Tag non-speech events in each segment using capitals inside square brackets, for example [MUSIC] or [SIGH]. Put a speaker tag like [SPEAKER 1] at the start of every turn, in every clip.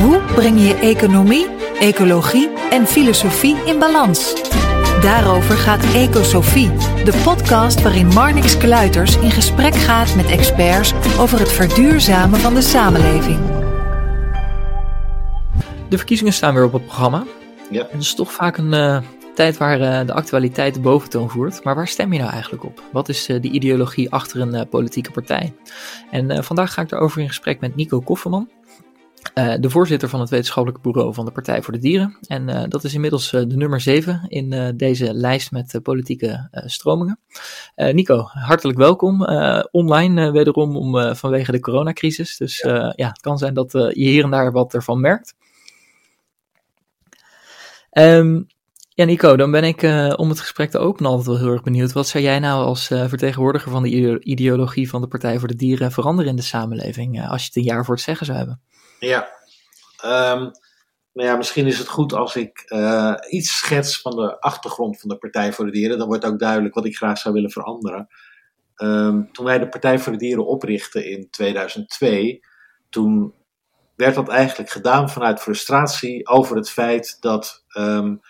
[SPEAKER 1] Hoe breng je economie, ecologie en filosofie in balans? Daarover gaat Ecosofie, de podcast waarin Marnix Kluiters in gesprek gaat met experts over het verduurzamen van de samenleving.
[SPEAKER 2] De verkiezingen staan weer op het programma.
[SPEAKER 3] Ja.
[SPEAKER 2] Het is toch vaak een uh, tijd waar uh, de actualiteit de boventoon voert. Maar waar stem je nou eigenlijk op? Wat is uh, de ideologie achter een politieke partij? En vandaag ga ik daarover in gesprek met Nico Kofferman. Uh, de voorzitter van het wetenschappelijk bureau van de Partij voor de Dieren. En uh, dat is inmiddels uh, de nummer 7 in deze lijst met politieke stromingen. Nico, hartelijk welkom. online wederom om, vanwege de coronacrisis. Dus ja. ja. het kan zijn dat je hier en daar wat ervan merkt. Um, ja, Nico, dan ben ik om het gesprek te openen altijd wel heel erg benieuwd. Wat zou jij nou als vertegenwoordiger van de ideologie van de Partij voor de Dieren veranderen in de samenleving als je het een jaar voor het zeggen zou hebben?
[SPEAKER 3] Ja, um, nou ja, misschien is het goed als ik uh, iets schets van de achtergrond van de Partij voor de Dieren. Dan wordt ook duidelijk wat ik graag zou willen veranderen. Um, toen wij de Partij voor de Dieren oprichtten in 2002, toen werd dat eigenlijk gedaan vanuit frustratie over het feit dat um,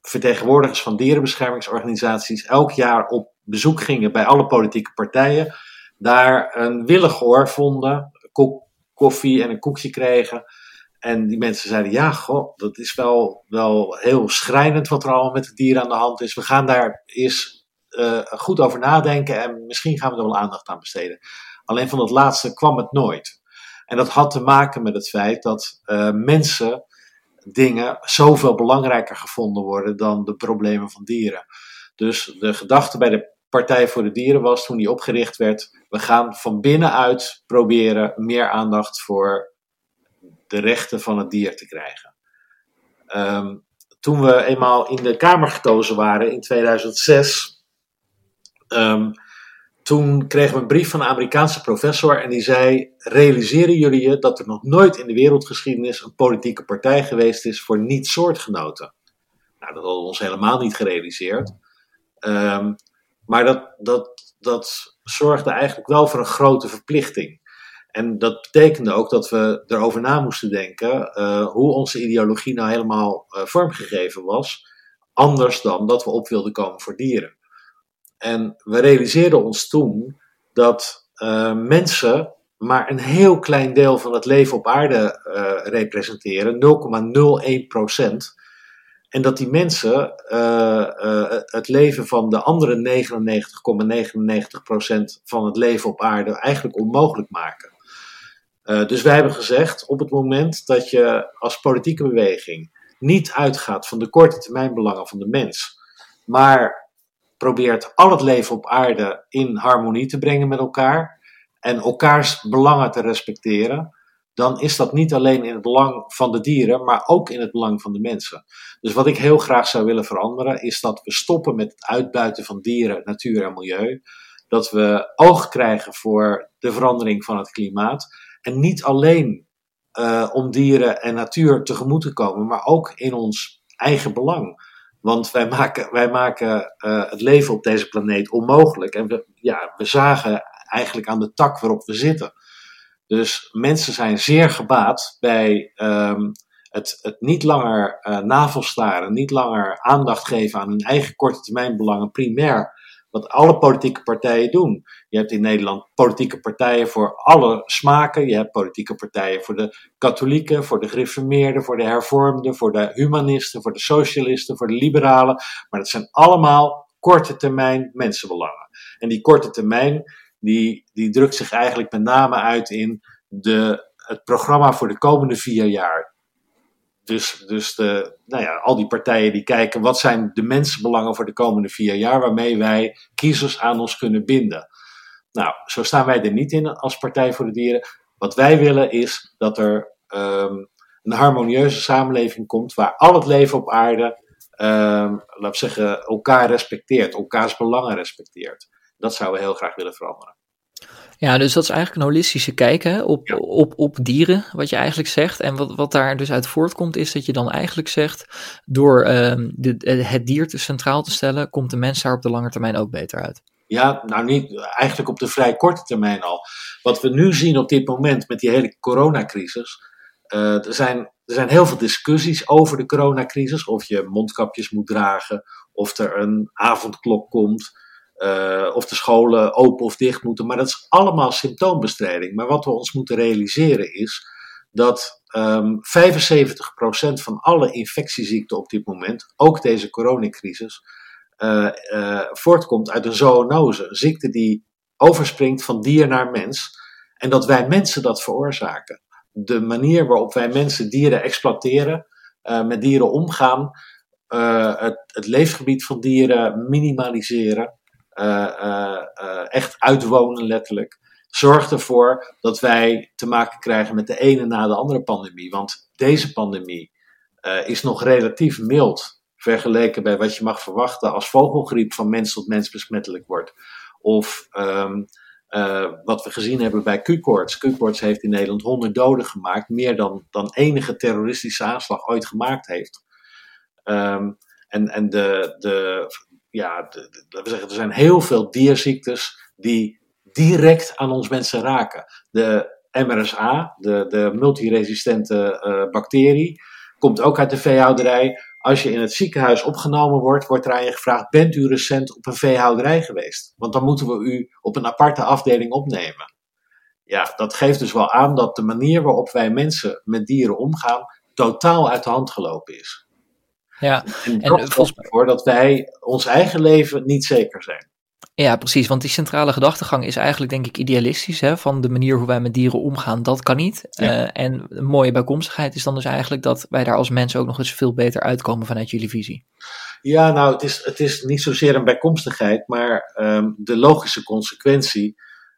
[SPEAKER 3] vertegenwoordigers van dierenbeschermingsorganisaties elk jaar op bezoek gingen bij alle politieke partijen, daar een willigoor vonden, koffie en een koekje kregen. En die mensen zeiden: Ja, goh, dat is wel, wel heel schrijnend wat er allemaal met het dier aan de hand is. We gaan daar eens uh, goed over nadenken en misschien gaan we er wel aandacht aan besteden. Alleen van dat laatste kwam het nooit. En dat had te maken met het feit dat uh, mensen dingen zoveel belangrijker gevonden worden dan de problemen van dieren. Dus de gedachte bij de Partij voor de Dieren was toen die opgericht werd. We gaan van binnenuit proberen meer aandacht voor de rechten van het dier te krijgen. Um, toen we eenmaal in de Kamer gekozen waren in 2006, um, toen kregen we een brief van een Amerikaanse professor en die zei: Realiseren jullie je dat er nog nooit in de wereldgeschiedenis een politieke partij geweest is voor niet-soortgenoten? Nou, dat hadden we ons helemaal niet gerealiseerd. Um, maar dat, dat, dat zorgde eigenlijk wel voor een grote verplichting. En dat betekende ook dat we erover na moesten denken uh, hoe onze ideologie nou helemaal uh, vormgegeven was. Anders dan dat we op wilden komen voor dieren. En we realiseerden ons toen dat uh, mensen maar een heel klein deel van het leven op aarde representeren, 0,01 procent. En dat die mensen uh, uh, het leven van de andere 99,99% van het leven op aarde eigenlijk onmogelijk maken. Uh, dus wij hebben gezegd, op het moment dat je als politieke beweging niet uitgaat van de korte termijn belangen van de mens, maar probeert al het leven op aarde in harmonie te brengen met elkaar en elkaars belangen te respecteren, dan is dat niet alleen in het belang van de dieren, maar ook in het belang van de mensen. Dus wat ik heel graag zou willen veranderen, is dat we stoppen met het uitbuiten van dieren, natuur en milieu. Dat we oog krijgen voor de verandering van het klimaat. En niet alleen uh, om dieren en natuur tegemoet te komen, maar ook in ons eigen belang. Want wij maken, wij maken uh, het leven op deze planeet onmogelijk. En we, ja, we zagen eigenlijk aan de tak waarop we zitten. Dus mensen zijn zeer gebaat bij um, het, het niet langer uh, navelstaren, niet langer aandacht geven aan hun eigen korte termijn belangen primair. Wat alle politieke partijen doen. Je hebt in Nederland politieke partijen voor alle smaken. Je hebt politieke partijen voor de katholieken, voor de gereformeerden, voor de hervormden, voor de humanisten, voor de socialisten, voor de liberalen. Maar dat zijn allemaal korte termijn mensenbelangen. En die korte termijn, die, die drukt zich eigenlijk met name uit in de, het programma voor de komende vier jaar. Dus, dus de, nou ja, al die partijen die kijken wat zijn de mensenbelangen voor de komende vier jaar, waarmee wij kiezers aan ons kunnen binden. Nou, zo staan wij er niet in als Partij voor de Dieren. Wat wij willen is dat er ehm, een harmonieuze samenleving komt waar al het leven op aarde, um, laat zeggen, elkaar respecteert, elkaars belangen respecteert. Dat zouden we heel graag willen veranderen.
[SPEAKER 2] Ja, dus dat is eigenlijk een holistische kijk hè, op, op, op dieren, wat je eigenlijk zegt. En wat, wat daar dus uit voortkomt, is dat je dan eigenlijk zegt: door um, de, het dier te centraal te stellen, komt de mens daar op de lange termijn ook beter uit.
[SPEAKER 3] Ja, nou niet, eigenlijk op de vrij korte termijn al. Wat we nu zien op dit moment met die hele coronacrisis. Uh, er, zijn, er zijn heel veel discussies over de coronacrisis. Of je mondkapjes moet dragen, of er een avondklok komt. Uh, of de scholen open of dicht moeten. Maar dat is allemaal symptoombestrijding. Maar wat we ons moeten realiseren is dat um, ehm, 75% van alle infectieziekten op dit moment, ook deze coronacrisis, uh, uh, voortkomt uit een zoonose. Een ziekte die overspringt van dier naar mens. En dat wij mensen dat veroorzaken. De manier waarop wij mensen dieren exploiteren, met dieren omgaan, het, het leefgebied van dieren minimaliseren. Uh, uh, echt uitwonen letterlijk, zorgt ervoor dat wij te maken krijgen met de ene na de andere pandemie. Want deze pandemie is nog relatief mild vergeleken bij wat je mag verwachten als vogelgriep van mens tot mens besmettelijk wordt. Of um, wat we gezien hebben bij Q-koorts. Q-koorts heeft in Nederland 100 doden gemaakt, meer dan, dan enige terroristische aanslag ooit gemaakt heeft. Um, en en de, de, ja, laten we zeggen, er zijn heel veel dierziektes die direct aan ons mensen raken. De MRSA, de, de multiresistente uh, bacterie, komt ook uit de veehouderij. Als je in het ziekenhuis opgenomen wordt, wordt er aan je gevraagd: bent u recent op een veehouderij geweest? Want dan moeten we u op een aparte afdeling opnemen. Ja, dat geeft dus wel aan dat de manier waarop wij mensen met dieren omgaan totaal uit de hand gelopen is.
[SPEAKER 2] Ja,
[SPEAKER 3] en dat en, zorgt ervoor dat wij ons eigen leven niet zeker zijn.
[SPEAKER 2] Ja, precies. Want die centrale gedachtegang is eigenlijk, denk ik, idealistisch. Hè? Van de manier hoe wij met dieren omgaan, dat kan niet. Ja. Uh, en een mooie bijkomstigheid is dan dus eigenlijk dat wij daar als mensen ook nog eens veel beter uitkomen vanuit jullie visie.
[SPEAKER 3] Ja, nou, het is, het is niet zozeer een bijkomstigheid, maar um, de logische consequentie.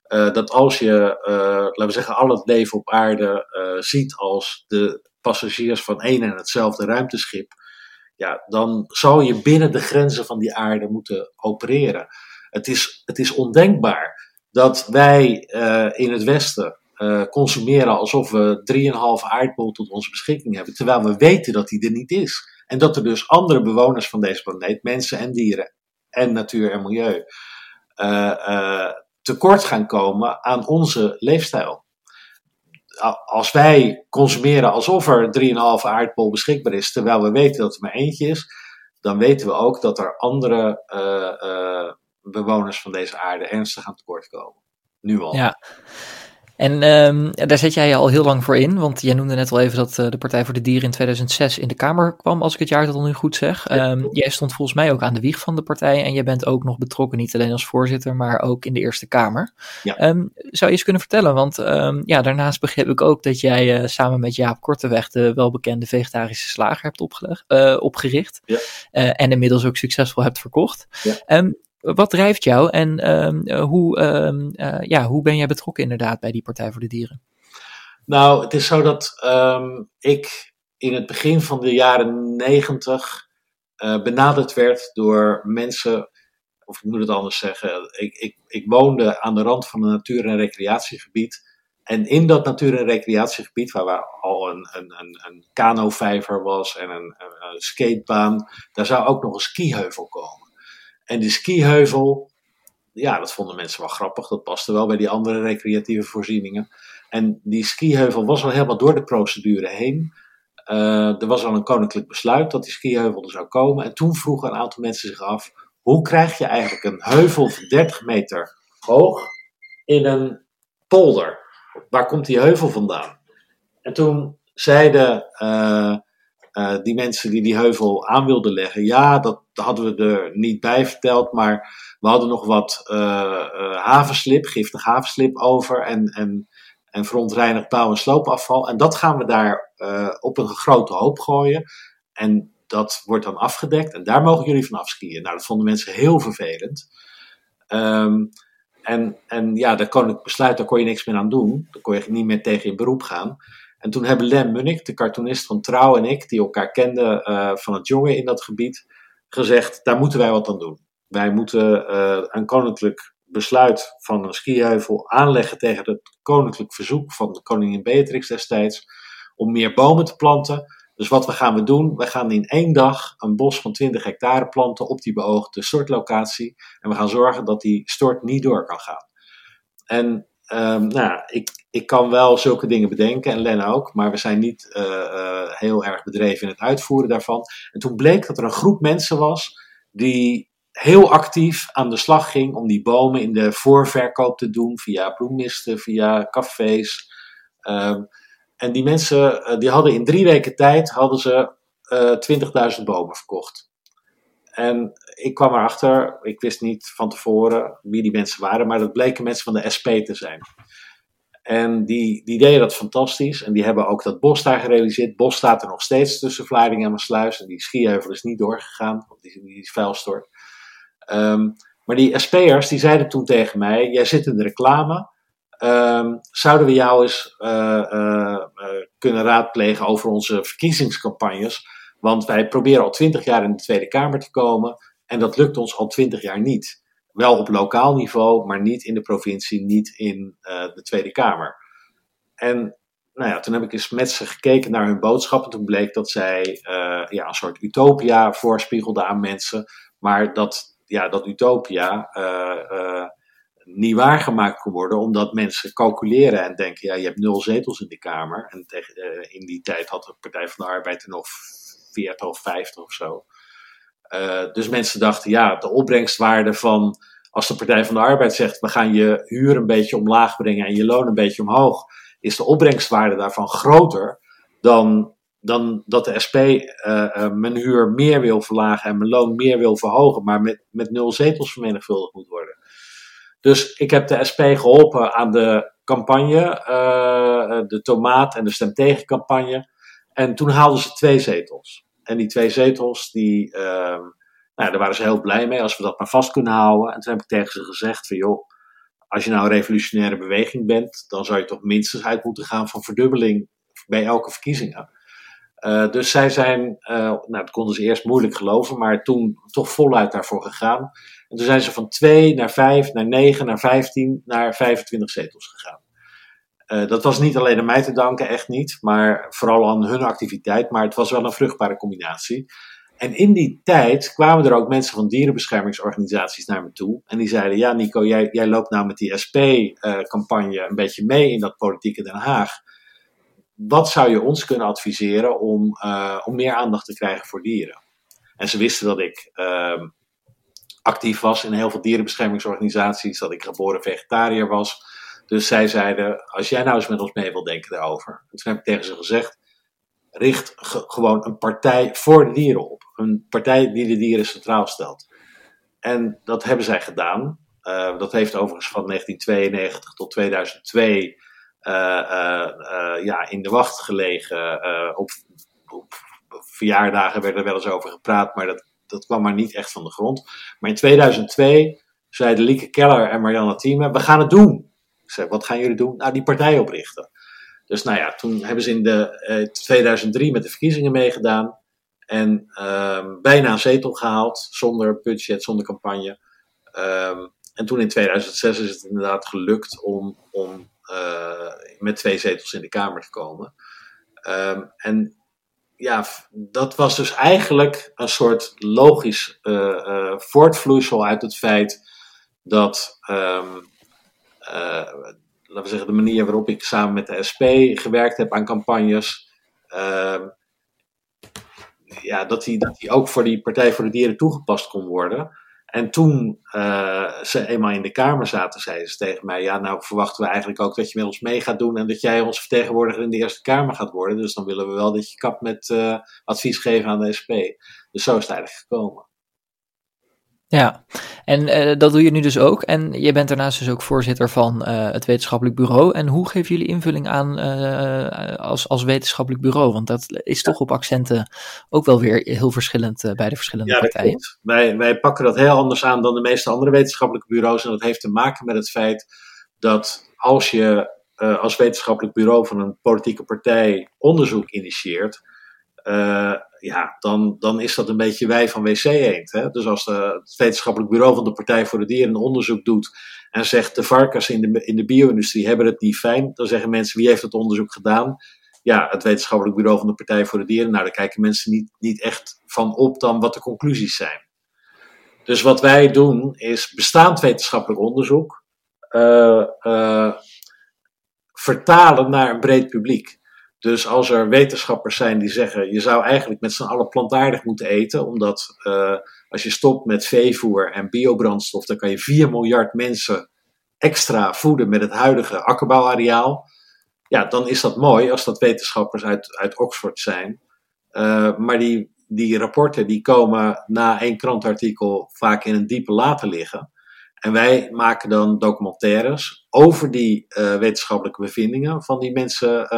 [SPEAKER 3] Uh, dat als je, uh, laten we zeggen, al het leven op aarde ziet als de passagiers van één en hetzelfde ruimteschip ja, dan zou je binnen de grenzen van die aarde moeten opereren. Het is, het is ondenkbaar dat wij uh, in het Westen uh, consumeren alsof we 3,5 aardbol tot onze beschikking hebben, terwijl we weten dat die er niet is. En dat er dus andere bewoners van deze planeet, mensen en dieren en natuur en milieu, uh, tekort gaan komen aan onze leefstijl als wij consumeren alsof er 3,5 aardbol beschikbaar is, terwijl we weten dat er maar eentje is, dan weten we ook dat er andere uh, uh, bewoners van deze aarde ernstig aan tekort komen. Nu al.
[SPEAKER 2] Ja. En um, daar zet jij je al heel lang voor in, want jij noemde net al even dat uh, de Partij voor de Dieren in 2006 in de Kamer kwam, als ik het jaartal nu goed zeg. Um, jij stond volgens mij ook aan de wieg van de partij en jij bent ook nog betrokken, niet alleen als voorzitter, maar ook in de Eerste Kamer. Ja. Um, zou je eens kunnen vertellen, want ja, daarnaast begreep ik ook dat jij uh, samen met Jaap Korteweg de welbekende vegetarische slager hebt opgelegd, uh, opgericht ja. en inmiddels ook succesvol hebt verkocht. Ja wat drijft jou en um, hoe, um, uh, ja, hoe ben jij betrokken inderdaad bij die Partij voor de Dieren?
[SPEAKER 3] Nou, het is zo dat um, ik in het begin van de jaren negentig uh, benaderd werd door mensen, of ik moet het anders zeggen, ik, ik, ik woonde aan de rand van een natuur- en recreatiegebied. En in dat natuur- en recreatiegebied, waar, waar al een, een, een, een kanovijver was en een, een, skatebaan, daar zou ook nog een skiheuvel komen. En die skiheuvel, ja, dat vonden mensen wel grappig. Dat paste wel bij die andere recreatieve voorzieningen. En die skiheuvel was al helemaal door de procedure heen. Uh, er was al een koninklijk besluit dat die skiheuvel er zou komen. En toen vroegen een aantal mensen zich af: hoe krijg je eigenlijk een heuvel van 30 meter hoog in een polder? Waar komt die heuvel vandaan? En toen zeiden uh, uh, die mensen die die heuvel aan wilden leggen, ja, dat hadden we er niet bij verteld, maar we hadden nog wat uh, uh, havenslip, giftig havenslip over en, en, en verontreinigd bouw- en sloopafval. En dat gaan we daar op een grote hoop gooien. En dat wordt dan afgedekt en daar mogen jullie van afskiën. Nou, dat vonden mensen heel vervelend. Um, en, en ja, daar kon ik besluit, daar kon je niks meer aan doen. Daar kon je niet meer tegen in beroep gaan. En toen hebben Lem Munnik, de cartoonist van Trouw en ik, die elkaar kenden uh, van het jongen in dat gebied, gezegd, daar moeten wij wat aan doen. Wij moeten uh, een koninklijk besluit van een skiheuvel aanleggen tegen het koninklijk verzoek van koningin Beatrix destijds om meer bomen te planten. Dus wat we gaan we doen? We gaan in één dag een bos van 20 hectare planten op die beoogde stortlocatie. En we gaan zorgen dat die stort niet door kan gaan. En um, nou, ik, ik kan wel zulke dingen bedenken en Len ook, maar we zijn niet uh, uh, heel erg bedreven in het uitvoeren daarvan. En toen bleek dat er een groep mensen was die heel actief aan de slag ging om die bomen in de voorverkoop te doen via bloemmisten, via cafés. Um, en die mensen, uh, die hadden in drie weken tijd hadden ze 20.000 bomen verkocht. En ik kwam erachter, ik wist niet van tevoren wie die mensen waren, maar dat bleken mensen van de SP te zijn. En die, die deden dat fantastisch. En die hebben ook dat bos daar gerealiseerd. bos staat er nog steeds tussen Vlaardingen en Maasluis. En die schierheuvel is niet doorgegaan, die, die is vuilstort. Um, maar die SP'ers die zeiden toen tegen mij: Jij zit in de reclame. Um, zouden we jou eens uh, uh, uh, kunnen raadplegen over onze verkiezingscampagnes? Want wij proberen al twintig jaar in de Tweede Kamer te komen. En dat lukt ons al twintig jaar niet. Wel op lokaal niveau, maar niet in de provincie, niet in uh, de Tweede Kamer. En nou ja, toen heb ik eens met ze gekeken naar hun boodschappen. Toen bleek dat zij uh, ja, een soort utopia voorspiegelden aan mensen. Maar dat, ja, dat utopia uh, niet waargemaakt kon worden, omdat mensen calculeren en denken: ja, je hebt nul zetels in de Kamer. En tegen, in die tijd had de Partij van de Arbeid er nog 40 of 50 of zo. Uh, dus mensen dachten, ja, de opbrengstwaarde van als de Partij van de Arbeid zegt, we gaan je huur een beetje omlaag brengen en je loon een beetje omhoog, is de opbrengstwaarde daarvan groter dan, dan dat de SP uh, uh, mijn huur meer wil verlagen en mijn loon meer wil verhogen, maar met, met nul zetels vermenigvuldigd moet worden. Dus ik heb de SP geholpen aan de campagne, de tomaat en de stem tegen campagne. En toen haalden ze twee zetels. En die twee zetels, die, uh, nou, daar waren ze heel blij mee als we dat maar vast kunnen houden. En toen heb ik tegen ze gezegd van joh, als je nou een revolutionaire beweging bent, dan zou je toch minstens uit moeten gaan van verdubbeling bij elke verkiezingen. Uh, dus zij zijn, uh, nou dat konden ze eerst moeilijk geloven, maar toen toch voluit daarvoor gegaan. En toen zijn ze van 2 naar 5, naar 9, naar 15, naar 25 zetels gegaan. Uh, dat was niet alleen aan mij te danken, echt niet, maar vooral aan hun activiteit. Maar het was wel een vruchtbare combinatie. En in die tijd kwamen er ook mensen van dierenbeschermingsorganisaties naar me toe. En die zeiden: Ja, Nico, jij, jij loopt nou met die SP-campagne uh, een beetje mee in dat politieke Den Haag. Wat zou je ons kunnen adviseren om, uh, om meer aandacht te krijgen voor dieren? En ze wisten dat ik uh, actief was in heel veel dierenbeschermingsorganisaties, dat ik geboren vegetariër was. Dus zij zeiden, als jij nou eens met ons mee wil denken daarover. En toen heb ik tegen ze gezegd, richt gewoon een partij voor de dieren op. Een partij die de dieren centraal stelt. En dat hebben zij gedaan. Uh, dat heeft overigens van 1992 tot 2002 uh, uh, ja, in de wacht gelegen. op, op verjaardagen werd er wel eens over gepraat, maar dat, dat kwam maar niet echt van de grond. Maar in 2002 zeiden Lieke Keller en Marianne Thieme, we gaan het doen. Zei, wat gaan jullie doen? Nou, die partij oprichten. Dus nou ja, toen hebben ze in de, uh, 2003 met de verkiezingen meegedaan. En um, bijna een zetel gehaald, zonder budget, zonder campagne. Um, en toen in 2006 is het inderdaad gelukt om, om uh, met twee zetels in de Kamer te komen. Um, en ja, dat was dus eigenlijk een soort logisch uh, voortvloeisel uit het feit dat laten we zeggen, de manier waarop ik samen met de SP gewerkt heb aan campagnes. Uh, ja, dat die, dat die ook voor die Partij voor de Dieren toegepast kon worden. En toen uh, ze eenmaal in de Kamer zaten, zeiden ze tegen mij: Ja, nou verwachten we eigenlijk ook dat je met ons mee gaat doen en dat jij ons vertegenwoordiger in de Eerste Kamer gaat worden. Dus dan willen we wel dat je kapt met uh, advies geven aan de SP. Dus zo is het eigenlijk gekomen.
[SPEAKER 2] Ja, en uh, dat doe je nu dus ook. En je bent daarnaast dus ook voorzitter van uh, het wetenschappelijk bureau. En hoe geven jullie invulling aan uh, als, als wetenschappelijk bureau? Want dat is toch op accenten ook wel weer heel verschillend bij de verschillende
[SPEAKER 3] ja,
[SPEAKER 2] partijen.
[SPEAKER 3] Wij, wij pakken dat heel anders aan dan de meeste andere wetenschappelijke bureaus. En dat heeft te maken met het feit dat als je als wetenschappelijk bureau van een politieke partij onderzoek initieert, ja, dan, dan is dat een beetje wij van WC Eend. Dus als de, het wetenschappelijk bureau van de Partij voor de Dieren een onderzoek doet en zegt de varkens in de, in de bio-industrie hebben het niet fijn, dan zeggen mensen wie heeft het onderzoek gedaan? Ja, het wetenschappelijk bureau van de Partij voor de Dieren. Nou, daar kijken mensen niet, niet echt van op dan wat de conclusies zijn. Dus wat wij doen is bestaand wetenschappelijk onderzoek uh, uh, vertalen naar een breed publiek. Dus als er wetenschappers zijn die zeggen, je zou eigenlijk met z'n allen plantaardig moeten eten, omdat uh, als je stopt met veevoer en biobrandstof, dan kan je 4 miljard mensen extra voeden met het huidige akkerbouwareaal. Ja, dan is dat mooi als dat wetenschappers uit, uit Oxford zijn. Uh, maar die, die rapporten die komen na één krantartikel vaak in een diepe laten liggen. En wij maken dan documentaires over die uh, wetenschappelijke bevindingen van die mensen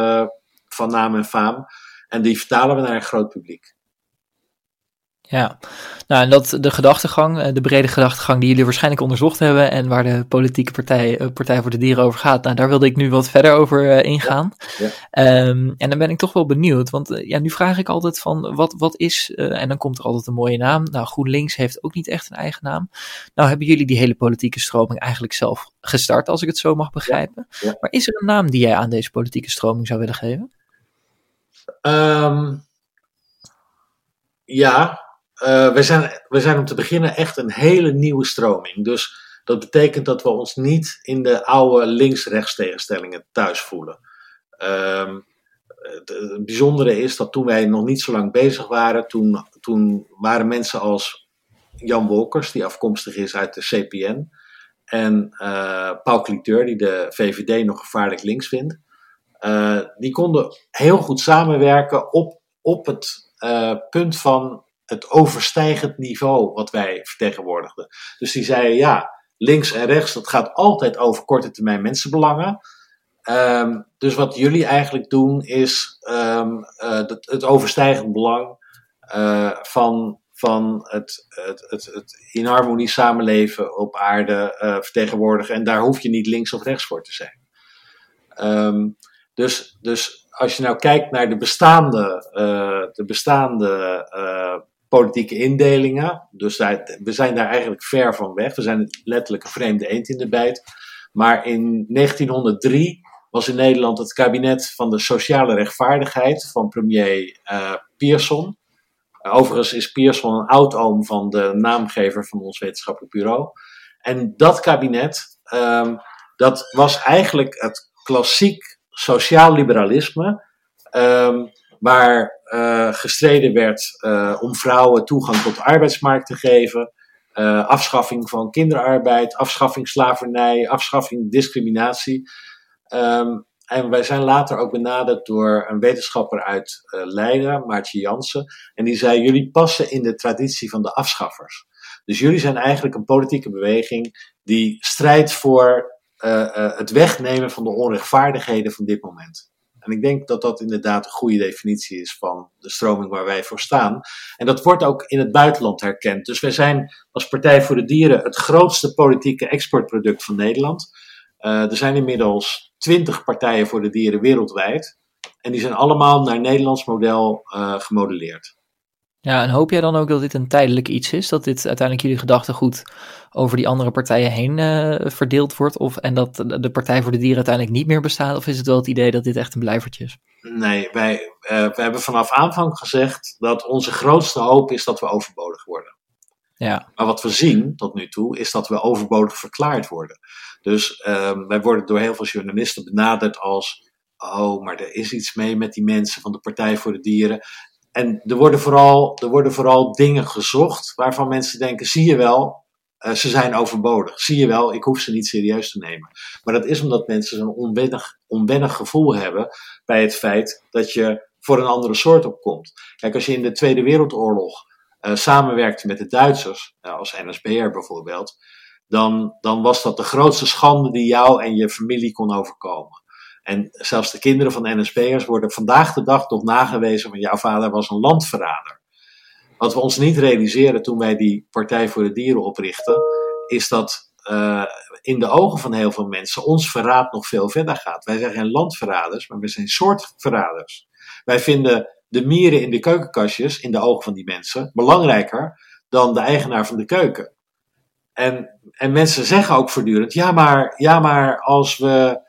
[SPEAKER 3] van naam en faam. En die vertalen we naar een groot publiek.
[SPEAKER 2] Ja, nou en dat de gedachtegang, eh, de brede gedachtegang die jullie waarschijnlijk onderzocht hebben en waar de politieke partij, eh, Partij voor de Dieren over gaat, nou daar wilde ik nu wat verder over uh, ingaan. Ja, Um, en dan ben ik toch wel benieuwd, want ja, nu vraag ik altijd van wat, wat is, uh, en dan komt er altijd een mooie naam. Nou, GroenLinks heeft ook niet echt een eigen naam. Nou hebben jullie die hele politieke stroming eigenlijk zelf gestart, als ik het zo mag begrijpen. Ja, maar is er een naam die jij aan deze politieke stroming zou willen geven?
[SPEAKER 3] Um, ja, uh, we, zijn, zijn om te beginnen echt een hele nieuwe stroming. Dus dat betekent dat we ons niet in de oude links-rechts tegenstellingen thuis voelen. Um, het bijzondere is dat toen wij nog niet zo lang bezig waren, toen, toen waren mensen als Jan Wolkers, die afkomstig is uit de CPN, en uh, Paul Cliteur, die de VVD nog gevaarlijk links vindt. Uh, die konden heel goed samenwerken op, op het uh, punt van het overstijgend niveau wat wij vertegenwoordigden. Dus die zeiden ja, links en rechts, dat gaat altijd over korte termijn mensenbelangen. Um, dus wat jullie eigenlijk doen is um, uh, het, het overstijgend belang van, van het, het, het, het, in harmonie samenleven op aarde vertegenwoordigen. En daar hoef je niet links of rechts voor te zijn. Um, dus, dus als je nou kijkt naar de bestaande, uh, de bestaande uh, politieke indelingen, dus we zijn daar eigenlijk ver van weg. We zijn letterlijk een vreemde eend in de bijt. Maar in 1903 was in Nederland het kabinet van de sociale rechtvaardigheid van premier uh, Pierson. Overigens is Pierson een oud-oom van de naamgever van ons wetenschappelijk bureau. En dat kabinet, um, dat was eigenlijk het klassiek sociaal liberalisme, um, waar uh, gestreden werd uh, om vrouwen toegang tot de arbeidsmarkt te geven, uh, afschaffing van kinderarbeid, afschaffing slavernij, afschaffing discriminatie. Um, en wij zijn later ook benaderd door een wetenschapper uit Leiden, Maartje Jansen. En die zei: Jullie passen in de traditie van de afschaffers. Dus jullie zijn eigenlijk een politieke beweging die strijdt voor het wegnemen van de onrechtvaardigheden van dit moment. En ik denk dat dat inderdaad een goede definitie is van de stroming waar wij voor staan. En dat wordt ook in het buitenland herkend. Dus wij zijn als Partij voor de Dieren het grootste politieke exportproduct van Nederland. Uh, er zijn inmiddels twintig partijen voor de dieren wereldwijd. En die zijn allemaal naar Nederlands model gemodelleerd.
[SPEAKER 2] Ja, en hoop jij dan ook dat dit een tijdelijk iets is? Dat dit uiteindelijk jullie gedachtegoed over die andere partijen heen uh, verdeeld wordt? Of, en dat de Partij voor de Dieren uiteindelijk niet meer bestaat? Of is het wel het idee dat dit echt een blijvertje is?
[SPEAKER 3] Nee, wij, uh, we hebben vanaf aanvang gezegd dat onze grootste hoop is dat we overbodig worden.
[SPEAKER 2] Ja.
[SPEAKER 3] Maar wat we zien tot nu toe is dat we overbodig verklaard worden. Dus uh, wij worden door heel veel journalisten benaderd als oh, maar er is iets mee met die mensen van de Partij voor de Dieren. En er worden, vooral, er worden vooral dingen gezocht waarvan mensen denken: zie je wel, uh, ze zijn overbodig. Zie je wel, ik hoef ze niet serieus te nemen. Maar dat is omdat mensen zo'n onwennig, onwennig gevoel hebben bij het feit dat je voor een andere soort opkomt. Kijk, als je in de Tweede Wereldoorlog uh, samenwerkte met de Duitsers, uh, als NSBR bijvoorbeeld, dan, dan was dat de grootste schande die jou en je familie kon overkomen. En zelfs de kinderen van NSB'ers worden vandaag de dag nog nagewezen van jouw vader was een landverrader. Wat we ons niet realiseren toen wij die Partij voor de Dieren oprichten, is dat in de ogen van heel veel mensen ons verraad nog veel verder gaat. Wij zijn geen landverraders, maar we zijn soortverraders. Wij vinden de mieren in de keukenkastjes, in de ogen van die mensen, belangrijker dan de eigenaar van de keuken. En, en mensen zeggen ook voortdurend: ja, maar, ja, maar als we,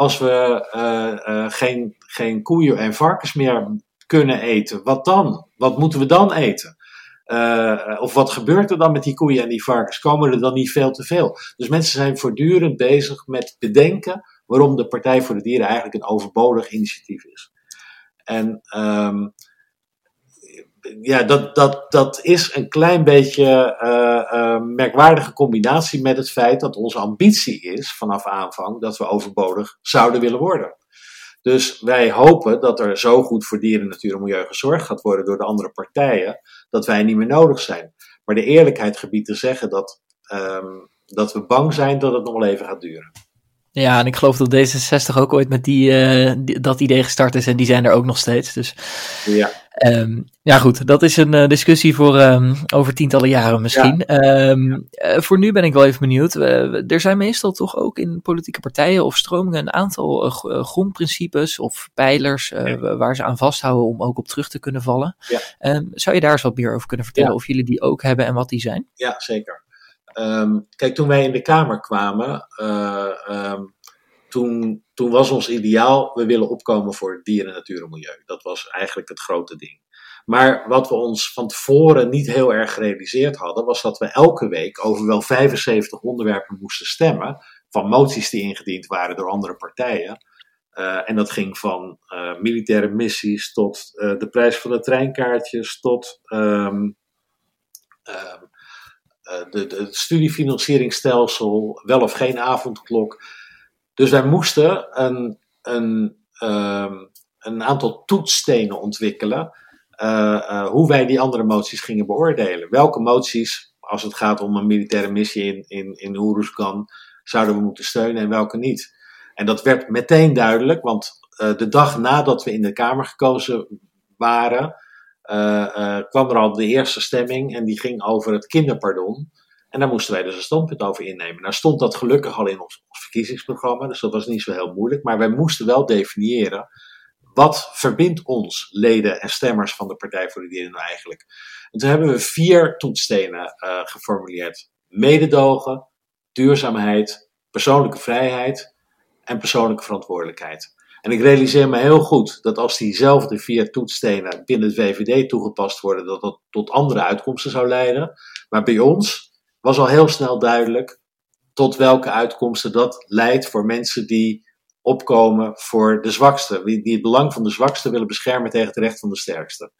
[SPEAKER 3] als we uh, uh, geen, geen koeien en varkens meer kunnen eten, wat dan? Wat moeten we dan eten? Uh, of wat gebeurt er dan met die koeien en die varkens? Komen er dan niet veel te veel? Dus mensen zijn voortdurend bezig met bedenken waarom de Partij voor de Dieren eigenlijk een overbodig initiatief is. En um, ja, dat, dat, dat is een klein beetje uh, uh, merkwaardige combinatie met het feit dat onze ambitie is vanaf aanvang dat we overbodig zouden willen worden. Dus wij hopen dat er zo goed voor dieren, natuur en milieu gezorgd gaat worden door de andere partijen, dat wij niet meer nodig zijn. Maar de eerlijkheid gebiedt te zeggen dat, um, dat we bang zijn dat het nog wel even gaat duren.
[SPEAKER 2] Ja, en ik geloof dat D66 ook ooit met die, uh, die, dat idee gestart is en die zijn er ook nog steeds. Dus
[SPEAKER 3] ja,
[SPEAKER 2] um, ja goed, dat is een uh, discussie voor um, over tientallen jaren misschien. Ja. Um, uh, voor nu ben ik wel even benieuwd. er zijn meestal toch ook in politieke partijen of stromingen een aantal uh, grondprincipes of pijlers ja. waar ze aan vasthouden om ook op terug te kunnen vallen. Ja. zou je daar eens wat meer over kunnen vertellen of jullie die ook hebben en wat die zijn?
[SPEAKER 3] Ja, zeker. Kijk, toen wij in de Kamer kwamen, toen, toen was ons ideaal, we willen opkomen voor dieren, natuur en milieu. Dat was eigenlijk het grote ding. Maar wat we ons van tevoren niet heel erg gerealiseerd hadden, was dat we elke week over wel 75 onderwerpen moesten stemmen. Van moties die ingediend waren door andere partijen. Uh, en dat ging van uh, militaire missies tot uh, de prijs van de treinkaartjes, tot um, de, de, het studiefinancieringsstelsel, wel of geen avondklok. Dus wij moesten een, een, um, een aantal toetsstenen ontwikkelen. Uh, uh, hoe wij die andere moties gingen beoordelen. Welke moties, als het gaat om een militaire missie in, in, in zouden we moeten steunen en welke niet. En dat werd meteen duidelijk, want uh, de dag nadat we in de Kamer gekozen waren, kwam er al de eerste stemming en die ging over het kinderpardon. En daar moesten wij dus een standpunt over innemen. Nou stond dat gelukkig al in ons, ons verkiezingsprogramma, dus dat was niet zo heel moeilijk. Maar wij moesten wel definiëren wat verbindt ons, leden en stemmers van de Partij voor de Dieren nou eigenlijk? En toen hebben we vier toetsstenen uh, geformuleerd: mededogen, duurzaamheid, persoonlijke vrijheid en persoonlijke verantwoordelijkheid. En ik realiseer me heel goed dat als diezelfde vier toetsstenen binnen het VVD toegepast worden, dat dat tot andere uitkomsten zou leiden. Maar bij ons was al heel snel duidelijk tot welke uitkomsten dat leidt voor mensen die opkomen voor de zwakste, die het belang van de zwakste willen beschermen tegen het recht van de sterkste.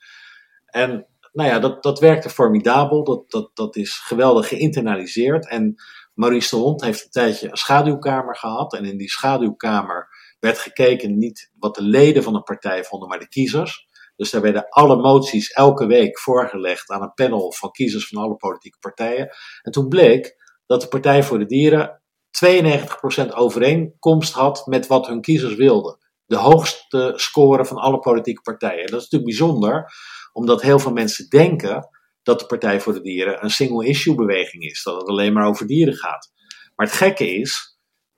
[SPEAKER 3] En nou ja, dat, dat werkte formidabel, dat, dat, dat is geweldig geïnternaliseerd. En Maurice de Hond heeft een tijdje een schaduwkamer gehad. En in die schaduwkamer werd gekeken niet wat de leden van een partij vonden, maar de kiezers. Dus daar werden alle moties elke week voorgelegd aan een panel van kiezers van alle politieke partijen. En toen bleek dat de Partij voor de Dieren 92% overeenkomst had met wat hun kiezers wilden. De hoogste score van alle politieke partijen. Dat is natuurlijk bijzonder, omdat heel veel mensen denken dat de Partij voor de Dieren een single-issue beweging is. Dat het alleen maar over dieren gaat. Maar het gekke is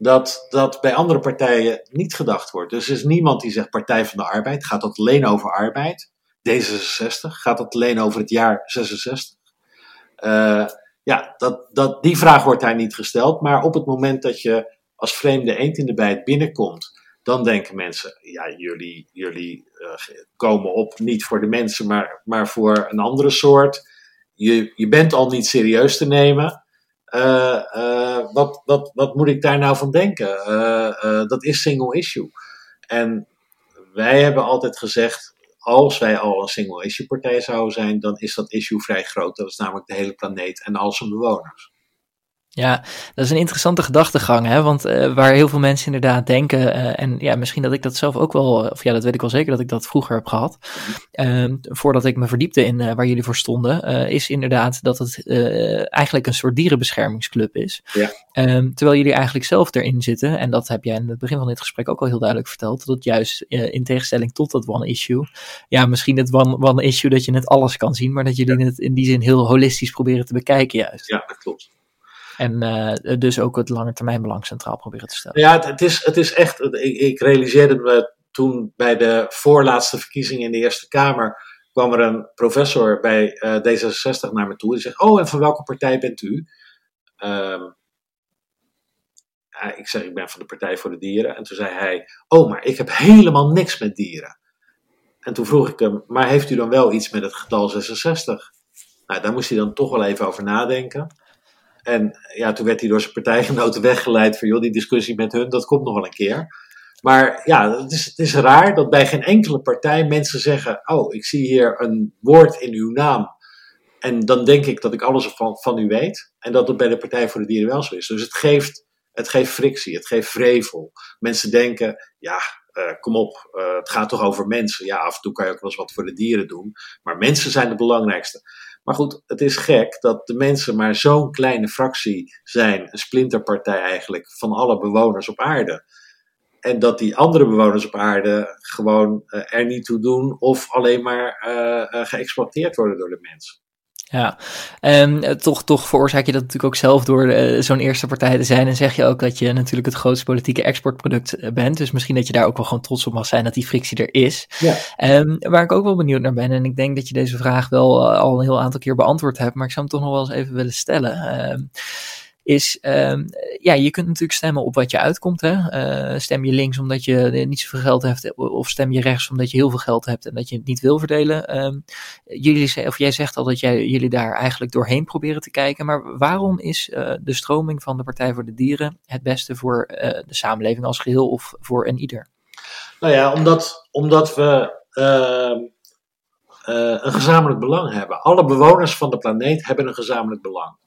[SPEAKER 3] dat dat bij andere partijen niet gedacht wordt. Dus er is niemand die zegt Partij van de Arbeid. Gaat dat alleen over arbeid? D66? Gaat dat alleen over het jaar 66? Uh, ja, dat, dat, die vraag wordt daar niet gesteld. Maar op het moment dat je als vreemde eend in de bijt binnenkomt, dan denken mensen: ja, jullie, jullie uh, komen op niet voor de mensen, maar, maar voor een andere soort. Je, je bent al niet serieus te nemen. Uh, uh, wat, wat, wat moet ik daar nou van denken? dat is single issue. En wij hebben altijd gezegd: als wij al een single issue partij zouden zijn, dan is dat issue vrij groot. Dat is namelijk de hele planeet en al zijn bewoners.
[SPEAKER 2] Ja, dat is een interessante gedachtegang, hè? want uh, waar heel veel mensen inderdaad denken, uh, en ja, misschien dat ik dat zelf ook wel, of ja, dat weet ik wel zeker dat ik dat vroeger heb gehad, uh, voordat ik me verdiepte in waar jullie voor stonden, is inderdaad dat het eigenlijk een soort dierenbeschermingsclub is.
[SPEAKER 3] Ja.
[SPEAKER 2] Ehm, terwijl jullie eigenlijk zelf erin zitten, en dat heb jij in het begin van dit gesprek ook al heel duidelijk verteld, dat het juist in tegenstelling tot dat one issue, ja, misschien het one, one issue dat je net alles kan zien, maar dat jullie ja. het in die zin heel holistisch proberen te bekijken juist.
[SPEAKER 3] Ja, dat klopt.
[SPEAKER 2] En dus ook het langetermijnbelang centraal proberen te stellen.
[SPEAKER 3] Ja, het, is, het is echt. Ik, realiseerde me toen bij de voorlaatste verkiezingen in de Eerste Kamer kwam er een professor bij uh, D66 naar me toe. Die zegt: Oh, en van welke partij bent u? Uh, ik zeg: Ik ben van de Partij voor de Dieren. En toen zei hij: Oh, maar ik heb helemaal niks met dieren. En toen vroeg ik hem: Maar heeft u dan wel iets met het getal 66? Nou, daar moest hij dan toch wel even over nadenken. En ja, toen werd hij door zijn partijgenoten [LAUGHS] weggeleid van: joh, die discussie met hun, dat komt nog wel een keer. Maar ja, het is, het is raar dat bij geen enkele partij mensen zeggen: Oh, ik zie hier een woord in uw naam. En dan denk ik dat ik alles van, van u weet. En dat het bij de Partij voor de Dieren wel zo is. Dus het geeft, het geeft frictie, het geeft vrevel. Mensen denken: Ja, uh, kom op, uh, het gaat toch over mensen. Ja, af en toe kan je ook wel eens wat voor de dieren doen. Maar mensen zijn het belangrijkste. Maar goed, het is gek dat de mensen maar zo'n kleine fractie zijn, een splinterpartij eigenlijk, van alle bewoners op aarde. En dat die andere bewoners op aarde gewoon uh, er niet toe doen of alleen maar uh, geëxploiteerd worden door de mens.
[SPEAKER 2] Ja, en toch, toch veroorzaak je dat natuurlijk ook zelf door zo'n eerste partij te zijn. En zeg je ook dat je natuurlijk het grootste politieke exportproduct bent. Dus misschien dat je daar ook wel gewoon trots op mag zijn dat die frictie er is. Ja. Um, waar ik ook wel benieuwd naar ben, en ik denk dat je deze vraag wel al een heel aantal keer beantwoord hebt, maar ik zou hem toch nog wel eens even willen stellen. Um, is, um, ja, je kunt natuurlijk stemmen op wat je uitkomt. Hè? Uh, stem je links omdat je niet zoveel geld hebt, of stem je rechts omdat je heel veel geld hebt en dat je het niet wil verdelen. Um, jullie, of jij zegt al dat jij, jullie daar eigenlijk doorheen proberen te kijken, maar waarom is uh, de stroming van de Partij voor de Dieren het beste voor uh, de samenleving als geheel of voor een ieder?
[SPEAKER 3] Nou ja, omdat, omdat we ehm, een gezamenlijk belang hebben. Alle bewoners van de planeet hebben een gezamenlijk belang.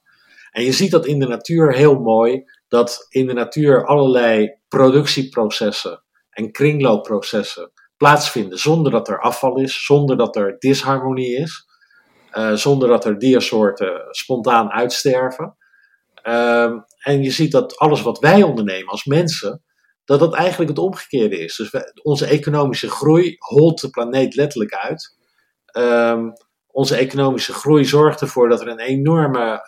[SPEAKER 3] En je ziet dat in de natuur heel mooi, dat in de natuur allerlei productieprocessen en kringloopprocessen plaatsvinden zonder dat er afval is, zonder dat er disharmonie is, uh, zonder dat er diersoorten spontaan uitsterven. Uh, en je ziet dat alles wat wij ondernemen als mensen, dat dat eigenlijk het omgekeerde is. Dus onze economische groei holt de planeet letterlijk uit. Um, onze economische groei zorgt ervoor dat er een enorme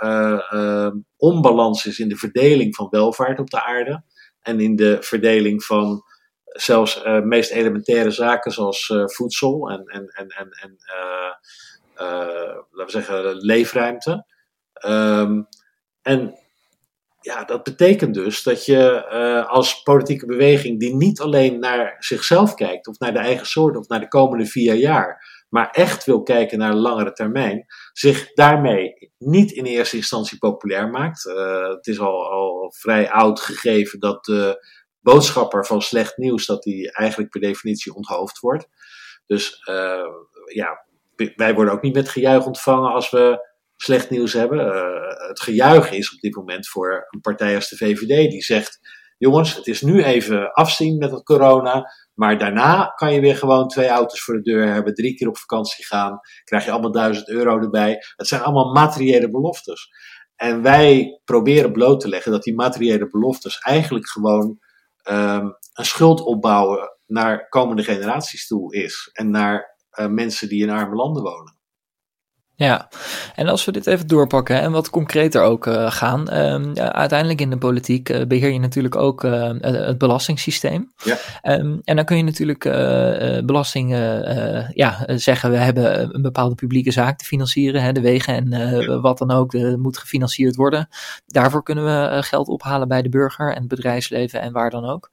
[SPEAKER 3] uh, onbalans is in de verdeling van welvaart op de aarde. En in de verdeling van zelfs uh, meest elementaire zaken zoals voedsel en, en, en, en, en laten we zeggen, leefruimte. Um, en ja, dat betekent dus dat je als politieke beweging die niet alleen naar zichzelf kijkt of naar de eigen soort of naar de komende vier jaar, maar echt wil kijken naar langere termijn, zich daarmee niet in eerste instantie populair maakt. Uh, het is al, al vrij oud gegeven dat de boodschapper van slecht nieuws, dat die eigenlijk per definitie onthoofd wordt. Dus uh, ja, wij worden ook niet met gejuich ontvangen als we slecht nieuws hebben. Uh, het gejuich is op dit moment voor een partij als de VVD die zegt: jongens, het is nu even afzien met het corona. Maar daarna kan je weer gewoon twee auto's voor de deur hebben, drie keer op vakantie gaan, krijg je allemaal duizend euro erbij. Het zijn allemaal materiële beloftes. En wij proberen bloot te leggen dat die materiële beloftes eigenlijk gewoon um, een schuld opbouwen naar komende generaties toe is. En naar uh, mensen die in arme landen wonen.
[SPEAKER 2] Ja, en als we dit even doorpakken en wat concreter ook uh, gaan. Um, ja, uiteindelijk in de politiek uh, beheer je natuurlijk ook uh, het belastingssysteem. Ja. Um, en dan kun je natuurlijk belasting ja, zeggen, we hebben een bepaalde publieke zaak te financieren. Hè, de wegen en ja. wat dan ook moet gefinancierd worden. Daarvoor kunnen we geld ophalen bij de burger en het bedrijfsleven en waar dan ook.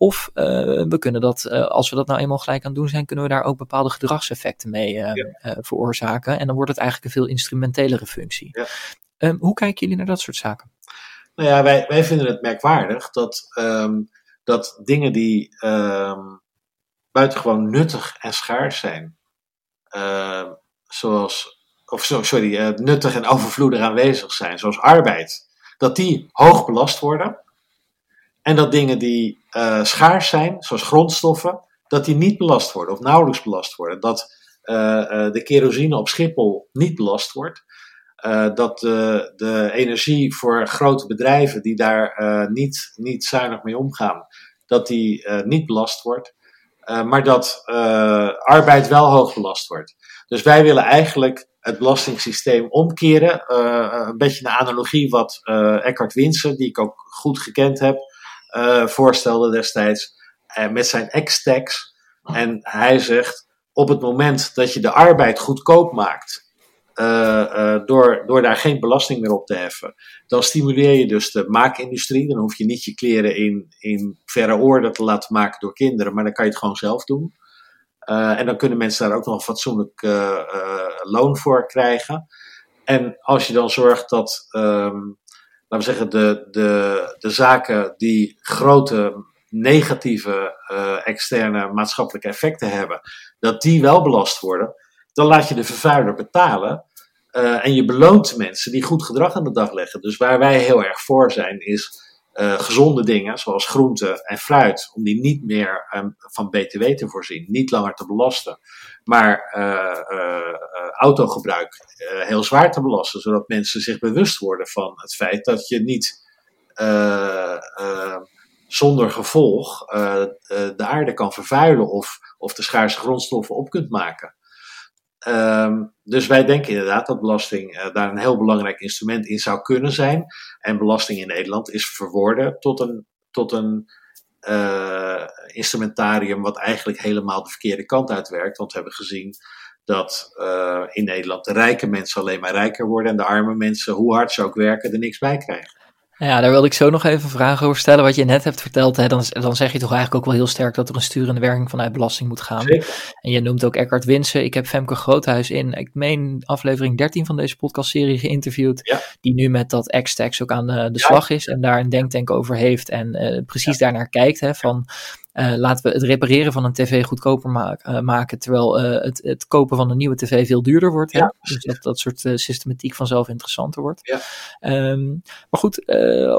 [SPEAKER 2] Of uh, we kunnen dat, uh, als we dat nou eenmaal gelijk aan doen zijn, kunnen we daar ook bepaalde gedragseffecten mee uh, ja. veroorzaken. En dan wordt het eigenlijk een veel instrumentelere functie. Ja. Um, hoe kijken jullie naar dat soort zaken?
[SPEAKER 3] Nou ja, wij, wij vinden het merkwaardig dat, um, dat dingen die um, buitengewoon nuttig en schaars zijn, zoals, of sorry, nuttig en overvloedig aanwezig zijn, zoals arbeid, dat die hoog belast worden. En dat dingen die uh, schaars zijn, zoals grondstoffen, dat die niet belast worden of nauwelijks belast worden. Dat uh, uh, de kerosine op Schiphol niet belast wordt. dat de, de energie voor grote bedrijven die daar niet, niet zuinig mee omgaan, dat die niet belast wordt. maar dat arbeid wel hoog belast wordt. Dus wij willen eigenlijk het belastingssysteem omkeren. Een beetje een analogie wat Eckhart Winsen, die ik ook goed gekend heb, voorstelde destijds met zijn ex-tax. En hij zegt, op het moment dat je de arbeid goedkoop maakt, door, door daar geen belasting meer op te heffen, dan stimuleer je dus de maakindustrie. Dan hoef je niet je kleren in, in verre orde te laten maken door kinderen, maar dan kan je het gewoon zelf doen. En dan kunnen mensen daar ook nog een fatsoenlijk loon voor krijgen. En als je dan zorgt dat, um, laten we zeggen, de, de, de zaken die grote negatieve externe maatschappelijke effecten hebben, dat die wel belast worden, dan laat je de vervuiler betalen. en je beloont mensen die goed gedrag aan de dag leggen. Dus waar wij heel erg voor zijn, is uh, gezonde dingen, zoals groente en fruit, om die niet meer um, van BTW te voorzien, niet langer te belasten, maar uh, autogebruik heel zwaar te belasten, zodat mensen zich bewust worden van het feit dat je niet zonder gevolg de aarde kan vervuilen of, of de schaarse grondstoffen op kunt maken. Um, dus wij denken inderdaad dat belasting uh, daar een heel belangrijk instrument in zou kunnen zijn. En belasting in Nederland is verworden tot een, tot een uh, instrumentarium wat eigenlijk helemaal de verkeerde kant uitwerkt. Want we hebben gezien dat uh, in Nederland de rijke mensen alleen maar rijker worden en de arme mensen, hoe hard ze ook werken, er niks bij krijgen.
[SPEAKER 2] Ja, daar wilde ik zo nog even vragen over stellen. Wat je net hebt verteld, hè, dan, dan zeg je toch eigenlijk ook wel heel sterk dat er een sturende werking vanuit belasting moet gaan.
[SPEAKER 3] Zeker.
[SPEAKER 2] En je noemt ook Eckhart Winsen. Ik heb Femke Groothuis in, ik meen aflevering 13 van deze podcastserie geïnterviewd.
[SPEAKER 3] Ja.
[SPEAKER 2] Die nu met dat X-Tax ook aan de, de slag is en daar een denktank over heeft en uh, precies ja. daarnaar kijkt. Hè, van uh, laten we het repareren van een tv goedkoper ma uh, maken, terwijl uh, het, het, kopen van een nieuwe tv veel duurder wordt.
[SPEAKER 3] Ja,
[SPEAKER 2] dus dat dat soort systematiek vanzelf interessanter wordt.
[SPEAKER 3] Ja.
[SPEAKER 2] Um, maar goed,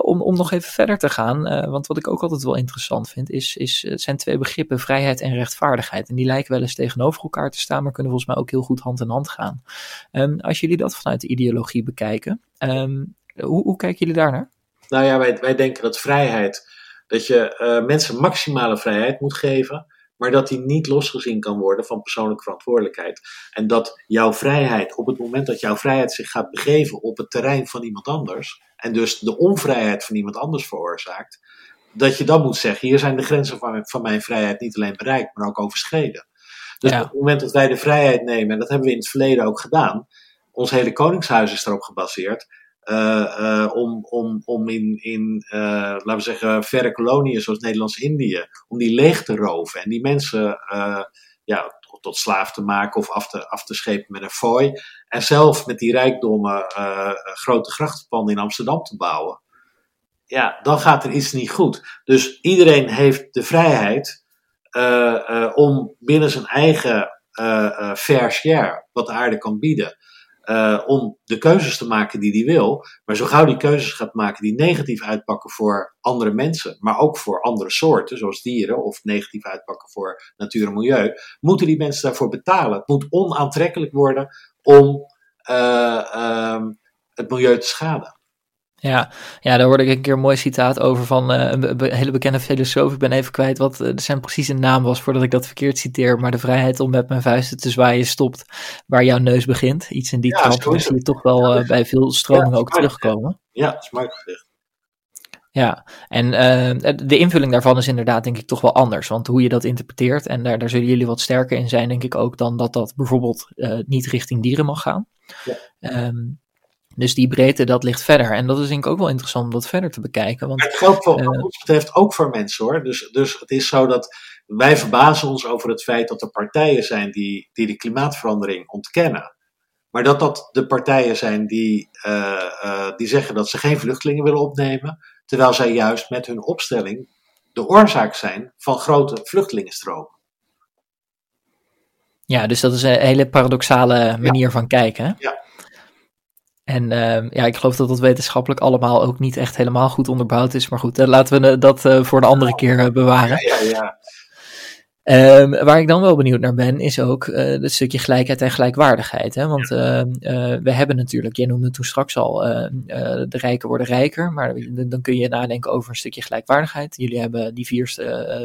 [SPEAKER 2] om, om nog even verder te gaan, want wat ik ook altijd wel interessant vind, is, is, het zijn twee begrippen, vrijheid en rechtvaardigheid. En die lijken wel eens tegenover elkaar te staan, maar kunnen volgens mij ook heel goed hand in hand gaan. Um, als jullie dat vanuit de ideologie bekijken, um, hoe, hoe kijken jullie daarnaar?
[SPEAKER 3] Nou ja, wij, wij denken dat vrijheid dat je uh, mensen maximale vrijheid moet geven, maar dat die niet losgezien kan worden van persoonlijke verantwoordelijkheid. En dat jouw vrijheid, op het moment dat jouw vrijheid zich gaat begeven op het terrein van iemand anders, en dus de onvrijheid van iemand anders veroorzaakt, dat je dan moet zeggen: hier zijn de grenzen van, van mijn vrijheid niet alleen bereikt, maar ook overschreden. Dus ja. op het moment dat wij de vrijheid nemen, en dat hebben we in het verleden ook gedaan, ons hele koningshuis is erop gebaseerd om, om, om in, in uh, laten we zeggen, verre koloniën zoals Nederlands-Indië, om die leeg te roven en die mensen ja, tot, tot, slaaf te maken of af te, af te schepen met een fooi. En zelf met die rijkdommen grote grachtenpanden in Amsterdam te bouwen. Ja, dan gaat er iets niet goed. Dus iedereen heeft de vrijheid om binnen zijn eigen fair share, wat de aarde kan bieden, uh, om de keuzes te maken die hij wil. Maar zo gauw die keuzes gaat maken die negatief uitpakken voor andere mensen, maar ook voor andere soorten, zoals dieren, of negatief uitpakken voor natuur en milieu, moeten die mensen daarvoor betalen. Het moet onaantrekkelijk worden om uh, uh, het milieu te schaden.
[SPEAKER 2] Ja, ja, daar hoorde ik een keer een mooi citaat over van uh, een, be hele bekende filosoof. Ik ben even kwijt wat uh, zijn precieze naam was voordat ik dat verkeerd citeer. Maar de vrijheid om met mijn vuisten te zwaaien stopt waar jouw neus begint. Iets in die
[SPEAKER 3] ja,
[SPEAKER 2] trant. Zie je toch wel uh, bij veel stromingen
[SPEAKER 3] ja,
[SPEAKER 2] ook terugkomen.
[SPEAKER 3] Ja, mooi gezegd.
[SPEAKER 2] Ja, en de invulling daarvan is inderdaad denk ik toch wel anders. Want hoe je dat interpreteert, en daar, daar zullen jullie wat sterker in zijn denk ik ook dan dat dat bijvoorbeeld niet richting dieren mag gaan.
[SPEAKER 3] Ja.
[SPEAKER 2] Um, dus die breedte, dat ligt verder. En dat is denk ik ook wel interessant om dat verder te bekijken. Want,
[SPEAKER 3] het geldt voor, uh, wat ons betreft ook voor mensen hoor. Dus, dus het is zo dat wij verbazen ons over het feit dat er partijen zijn die, die de klimaatverandering ontkennen. Maar dat dat de partijen zijn die, uh, uh, die zeggen dat ze geen vluchtelingen willen opnemen. Terwijl zij juist met hun opstelling de oorzaak zijn van grote vluchtelingenstromen.
[SPEAKER 2] Ja, dus dat is een hele paradoxale manier
[SPEAKER 3] ja.
[SPEAKER 2] van kijken. Hè?
[SPEAKER 3] Ja.
[SPEAKER 2] En uh, ja, ik geloof dat dat wetenschappelijk allemaal ook niet echt helemaal goed onderbouwd is. Maar goed, uh, laten we dat uh, voor de andere keer bewaren.
[SPEAKER 3] Ja, ja.
[SPEAKER 2] Ehm, waar ik dan wel benieuwd naar ben, is ook uh, het stukje gelijkheid en gelijkwaardigheid. Hè? Want uh, uh, we hebben natuurlijk, jij noemde toen straks al, de rijken worden rijker, maar dan kun je nadenken over een stukje gelijkwaardigheid. Jullie hebben die vier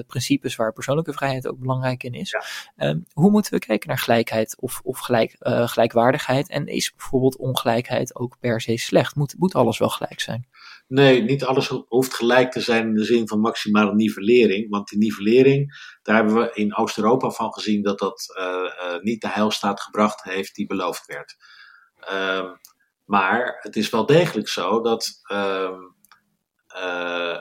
[SPEAKER 2] principes waar persoonlijke vrijheid ook belangrijk in is. Ja. Um, hoe moeten we kijken naar gelijkheid of, of gelijk, gelijkwaardigheid? En is bijvoorbeeld ongelijkheid ook per se slecht? Moet, moet alles wel gelijk zijn?
[SPEAKER 3] Nee, niet alles hoeft gelijk te zijn in de zin van maximale nivellering. Want die nivellering, daar hebben we in Oost-Europa van gezien dat dat uh, uh, niet de heilstaat gebracht heeft die beloofd werd. Um, maar het is wel degelijk zo dat, um, uh,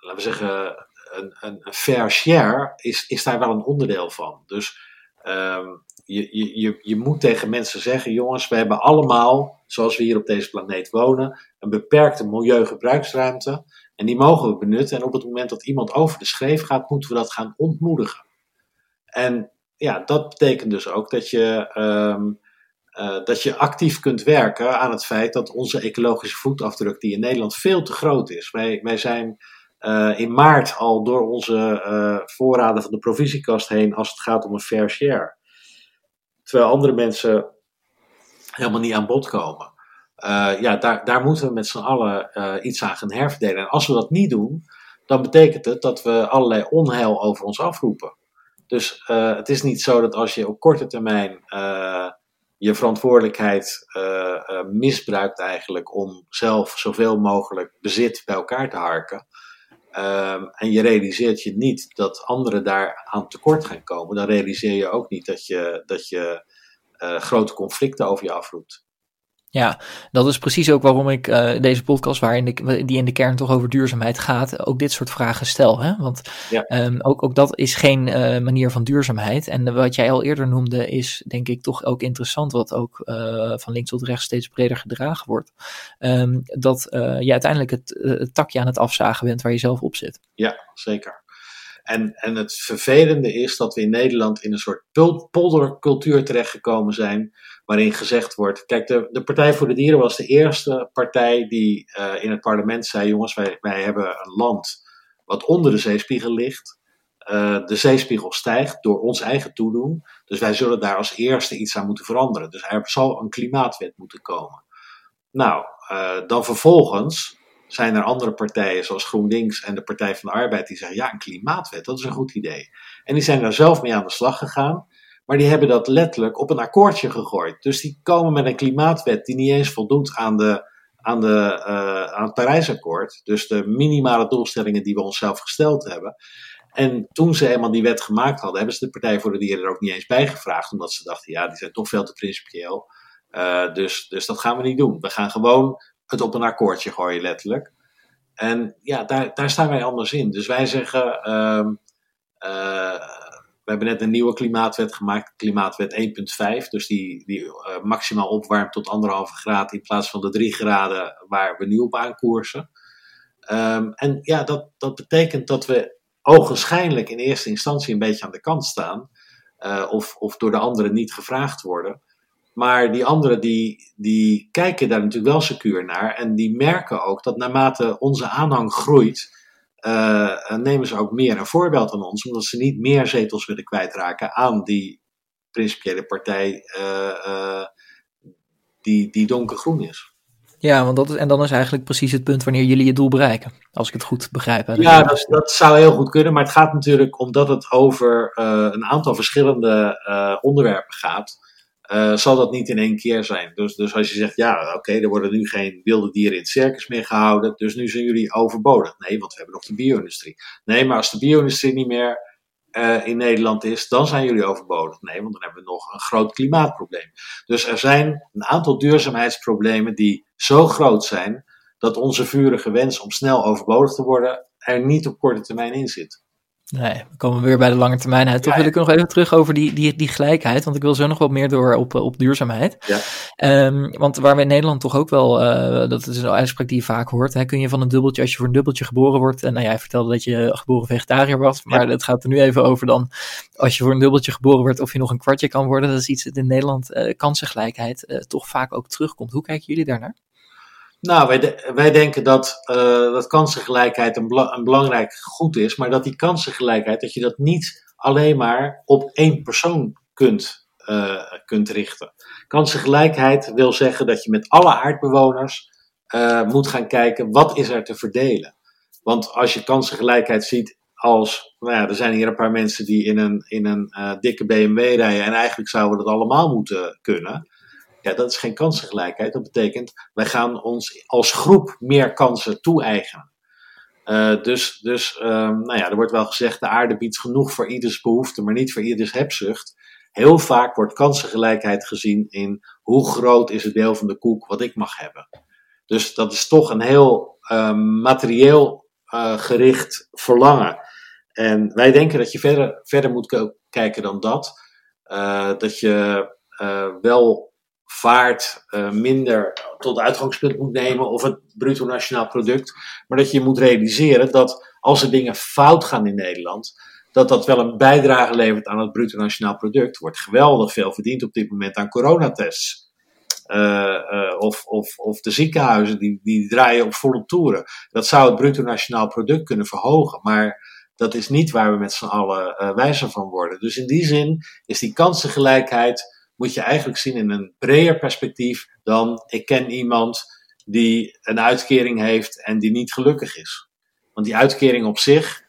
[SPEAKER 3] laten we zeggen, een, een, fair share is, is daar wel een onderdeel van. Dus um, je, je, je moet tegen mensen zeggen: jongens, we hebben allemaal, zoals we hier op deze planeet wonen, een beperkte milieugebruiksruimte. En die mogen we benutten. En op het moment dat iemand over de schreef gaat, moeten we dat gaan ontmoedigen. En ja, dat betekent dus ook dat je, um, uh, dat je actief kunt werken aan het feit dat onze ecologische voetafdruk, die in Nederland veel te groot is. Wij, wij zijn uh, in maart al door onze uh, voorraden van de provisiekast heen als het gaat om een fair share. Terwijl andere mensen helemaal niet aan bod komen. Uh, ja, daar, daar moeten we met z'n allen uh, iets aan gaan herverdelen. En als we dat niet doen, dan betekent het dat we allerlei onheil over ons afroepen. Dus uh, het is niet zo dat als je op korte termijn je verantwoordelijkheid misbruikt eigenlijk om zelf zoveel mogelijk bezit bij elkaar te harken. Um, en je realiseert je niet dat anderen daar aan tekort gaan komen, dan realiseer je ook niet dat je, dat je grote conflicten over je afroept.
[SPEAKER 2] Ja, dat is precies ook waarom ik uh, deze podcast, waarin de, die in de kern toch over duurzaamheid gaat, ook dit soort vragen stel. Hè? Want ja. um, ook, ook dat is geen uh, manier van duurzaamheid. En wat jij al eerder noemde, is denk ik toch ook interessant, wat ook uh, van links tot rechts steeds breder gedragen wordt. Um, dat je uiteindelijk het, het, takje aan het afzagen bent waar je zelf op zit.
[SPEAKER 3] Ja, zeker. En, en het vervelende is dat we in Nederland in een soort poldercultuur terechtgekomen zijn waarin gezegd wordt: kijk, de, de Partij voor de Dieren was de eerste partij die uh, in het parlement zei: jongens, wij, wij hebben een land wat onder de zeespiegel ligt. Uh, de zeespiegel stijgt door ons eigen toedoen. Dus wij zullen daar als eerste iets aan moeten veranderen. Dus er zal een klimaatwet moeten komen. Nou, uh, dan vervolgens zijn er andere partijen zoals GroenLinks en de Partij van de Arbeid die zeggen: ja, een klimaatwet, dat is een goed idee. En die zijn daar zelf mee aan de slag gegaan. Maar die hebben dat letterlijk op een akkoordje gegooid. Dus die komen met een klimaatwet die niet eens voldoet aan, de, aan, de, uh, aan het Parijsakkoord. Dus de minimale doelstellingen die we onszelf gesteld hebben. En toen ze eenmaal die wet gemaakt hadden, hebben ze de Partij voor de Dieren er ook niet eens bij gevraagd. Omdat ze dachten, ja, die zijn toch veel te principieel. Uh, dus, dus dat gaan we niet doen. We gaan gewoon het op een akkoordje gooien, letterlijk. En ja, daar, daar staan wij anders in. Dus wij zeggen. Uh, uh, we hebben net een nieuwe klimaatwet gemaakt, klimaatwet 1.5. Dus die, die uh, maximaal opwarmt tot anderhalve graad in plaats van de drie graden waar we nu op aankoersen. Um, en ja, dat, dat betekent dat we ogenschijnlijk in eerste instantie een beetje aan de kant staan. Uh, of, of door de anderen niet gevraagd worden. Maar die anderen die, die kijken daar natuurlijk wel secuur naar. En die merken ook dat naarmate onze aanhang groeit, uh, nemen ze ook meer een voorbeeld aan ons, omdat ze niet meer zetels willen kwijtraken aan die principiële partij uh, uh, die, die donkergroen is.
[SPEAKER 2] Ja, want dat is, en dan is eigenlijk precies het punt wanneer jullie je doel bereiken, als ik het goed begrijp. Hè?
[SPEAKER 3] Ja, dat, dat, zou heel goed kunnen, maar het gaat natuurlijk omdat het over een aantal verschillende onderwerpen gaat uh, zal dat niet in één keer zijn. Dus, dus als je zegt, ja, oké, er worden nu geen wilde dieren in het circus meer gehouden, dus nu zijn jullie overbodig. Nee, want we hebben nog de bio-industrie. Nee, maar als de bio-industrie niet meer uh, in Nederland is, dan zijn jullie overbodig. Nee, want dan hebben we nog een groot klimaatprobleem. Dus er zijn een aantal duurzaamheidsproblemen die zo groot zijn dat onze vurige wens om snel overbodig te worden er niet op korte termijn in zit.
[SPEAKER 2] Nee, we komen weer bij de lange termijn uit. Toch wil ik nog even terug over die, die, die gelijkheid, want ik wil zo nog wat meer door op, op duurzaamheid. Ja. Um, want waar we in Nederland toch ook wel, uh, dat is een uitspraak die je vaak hoort, hè, kun je van een dubbeltje, als je voor een dubbeltje geboren wordt, en nou jij vertelde dat je geboren vegetariër was, maar ja. het gaat er nu even over dan, als je voor een dubbeltje geboren wordt, of je nog een kwartje kan worden. Dat is iets dat in Nederland uh, kansengelijkheid uh, toch vaak ook terugkomt. Hoe kijken jullie daarnaar?
[SPEAKER 3] Nou, wij, wij denken dat, uh, dat kansengelijkheid een, een, belangrijk goed is, maar dat die kansengelijkheid, dat je dat niet alleen maar op één persoon kunt, uh, kunt richten. Kansengelijkheid wil zeggen dat je met alle aardbewoners uh, moet gaan kijken wat is er te verdelen. Want als je kansengelijkheid ziet als, nou ja, er zijn hier een paar mensen die in een, in een dikke BMW rijden en eigenlijk zouden we dat allemaal moeten kunnen ja, dat is geen kansengelijkheid. Dat betekent, wij gaan ons als groep meer kansen toe-eigenen. Uh, dus dus um, nou ja, er wordt wel gezegd, de aarde biedt genoeg voor ieders behoefte, maar niet voor ieders hebzucht. Heel vaak wordt kansengelijkheid gezien in hoe groot is het deel van de koek wat ik mag hebben. Dus dat is toch een heel uh, materieel uh, gericht verlangen. En wij denken dat je verder, verder moet kijken dan dat. Uh, dat je wel vaart uh, minder tot uitgangspunt moet nemen of het bruto nationaal product. Maar dat je moet realiseren dat als er dingen fout gaan in Nederland, dat dat wel een bijdrage levert aan het bruto nationaal product. Wordt geweldig veel verdiend op dit moment aan coronatests. Uh, of, of, of de ziekenhuizen die, die draaien op volle toeren. Dat zou het bruto nationaal product kunnen verhogen. Maar dat is niet waar we met z'n allen wijzer van worden. Dus in die zin is die kansengelijkheid moet je eigenlijk zien in een breder perspectief dan ik ken iemand die een uitkering heeft en die niet gelukkig is. Want die uitkering op zich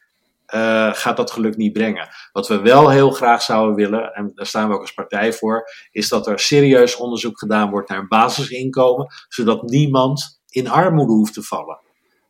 [SPEAKER 3] uh, gaat dat geluk niet brengen. Wat we wel heel graag zouden willen, en daar staan we ook als partij voor, is dat er serieus onderzoek gedaan wordt naar een basisinkomen, zodat niemand in armoede hoeft te vallen.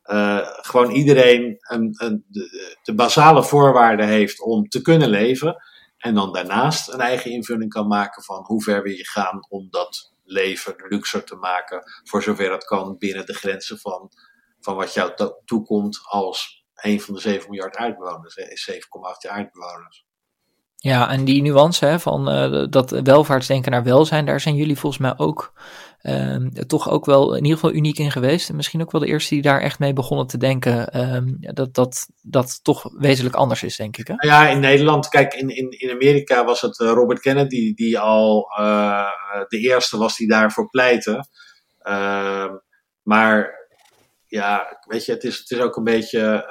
[SPEAKER 3] Uh, gewoon iedereen een, een, de, de basale voorwaarden heeft om te kunnen leven. En dan daarnaast een eigen invulling kan maken van hoe ver wil je gaan om dat leven luxer te maken. Voor zover dat kan binnen de grenzen van, van wat jou toekomt als een van de 7 miljard aardbewoners, 7,8 aardbewoners.
[SPEAKER 2] Ja, en die nuance hè, van uh, dat welvaartsdenken naar welzijn, daar zijn jullie volgens mij ook uh, toch ook wel in ieder geval uniek in geweest. En misschien ook wel de eerste die daar echt mee begonnen te denken um, dat, dat dat toch wezenlijk anders is, denk ik. Hè?
[SPEAKER 3] Ja, in Nederland, kijk, in, in, in Amerika was het uh, Robert Kennedy die al uh, de eerste was die daarvoor pleitte. Ehm, maar ja, weet je, het is, het is ook een beetje.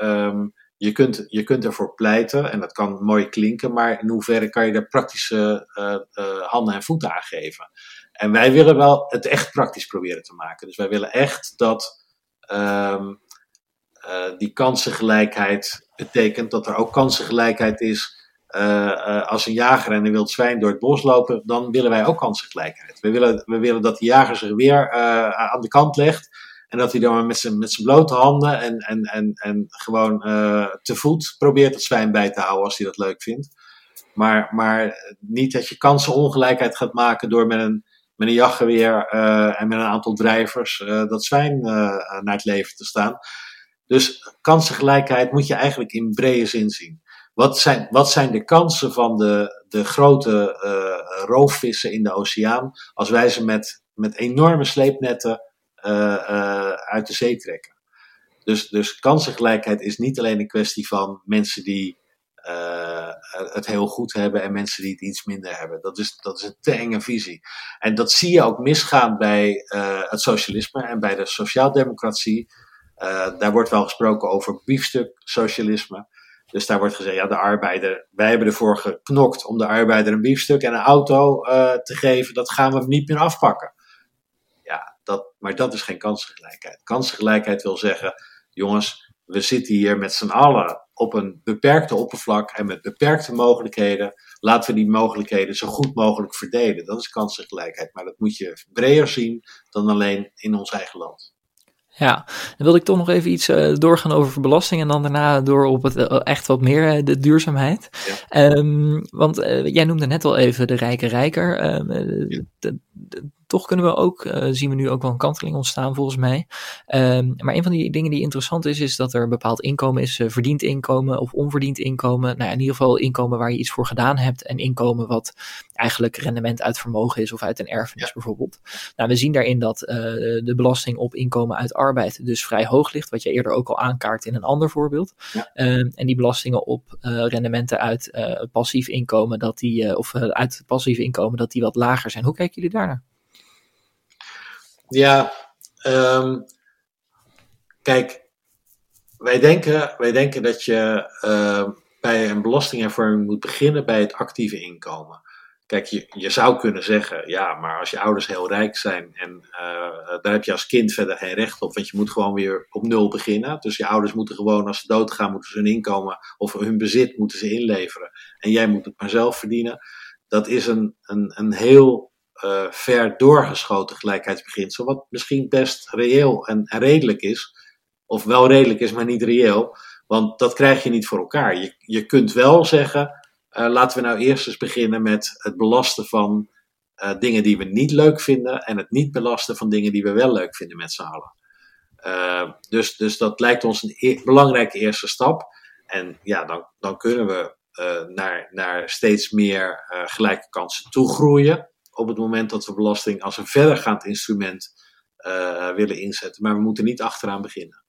[SPEAKER 3] Je kunt, je kunt ervoor pleiten en dat kan mooi klinken, maar in hoeverre kan je er praktische uh, uh, handen en voeten aan geven? En wij willen wel het echt praktisch proberen te maken. Dus wij willen echt dat um, uh, die kansengelijkheid betekent dat er ook kansengelijkheid is. als een jager en een wild zwijn door het bos lopen, dan willen wij ook kansengelijkheid. We willen, we willen dat de jager zich weer aan de kant legt en dat hij dan met zijn, met zijn blote handen en, en, en, en gewoon uh, te voet probeert het zwijn bij te houden als hij dat leuk vindt. Maar, maar niet dat je kansenongelijkheid gaat maken door met een, met een jachtgeweer uh, en met een aantal drijvers uh, dat zwijn naar het leven te staan. Dus kansengelijkheid moet je eigenlijk in brede zin zien. Wat zijn, wat zijn de kansen van de, de grote roofvissen in de oceaan als wij ze met, met enorme sleepnetten uit de zee trekken. Dus, dus kansengelijkheid is niet alleen een kwestie van mensen die uh, het heel goed hebben en mensen die het iets minder hebben. Dat is, dat is een te enge visie. En dat zie je ook misgaan bij het socialisme en bij de sociaaldemocratie. daar wordt wel gesproken over biefstuk socialisme. Dus daar wordt gezegd, ja, de arbeider, wij hebben ervoor geknokt om de arbeider een biefstuk en een auto te geven. Dat gaan we niet meer afpakken. Dat, maar dat is geen kansengelijkheid. Kansengelijkheid wil zeggen, jongens, we zitten hier met z'n allen op een beperkte oppervlak en met beperkte mogelijkheden. Laten we die mogelijkheden zo goed mogelijk verdelen. Dat is kansengelijkheid. Maar dat moet je breder zien dan alleen in ons eigen land.
[SPEAKER 2] Ja, dan wilde ik toch nog even iets uh, doorgaan over belasting en dan daarna door op het uh, echt wat meer uh, de duurzaamheid. Ja. Um, want jij noemde net al even de rijke rijker. Ja. de, de, toch kunnen we ook, uh, zien we nu ook wel een kanteling ontstaan volgens mij. Um, maar een van die dingen die interessant is, is dat er een bepaald inkomen is, uh, verdiend inkomen of onverdiend inkomen. Nou in ieder geval inkomen waar je iets voor gedaan hebt en inkomen wat eigenlijk rendement uit vermogen is of uit een erfenis ja. bijvoorbeeld. Nou, we zien daarin dat uh, de belasting op inkomen uit arbeid dus vrij hoog ligt, wat je eerder ook al aankaart in een ander voorbeeld. Ja. Um, en die belastingen op rendementen uit passief inkomen, dat die, of uit passief inkomen, dat die wat lager zijn. Hoe kijken jullie daarnaar?
[SPEAKER 3] Ja, um, kijk, wij denken, wij denken dat je uh, bij een belastinghervorming moet beginnen bij het actieve inkomen. Kijk, je, je zou kunnen zeggen, ja, maar als je ouders heel rijk zijn en uh, daar heb je als kind verder geen recht op, want je moet gewoon weer op nul beginnen. Dus je ouders moeten gewoon, als ze doodgaan, moeten ze hun inkomen of hun bezit moeten ze inleveren. En jij moet het maar zelf verdienen. Dat is een, een, een heel uh, ver doorgeschoten gelijkheidsbeginsel, wat misschien best reëel en, redelijk is. Of wel redelijk is, maar niet reëel. Want dat krijg je niet voor elkaar. Je, je kunt wel zeggen, uh, laten we nou eerst eens beginnen met het belasten van uh, dingen die we niet leuk vinden en het niet belasten van dingen die we wel leuk vinden met z'n allen. Dus, dus dat lijkt ons een belangrijke eerste stap. En ja, dan, dan kunnen we naar, naar steeds meer gelijke kansen toegroeien. Op het moment dat we belasting als een verdergaand instrument willen inzetten. Maar we moeten niet achteraan beginnen.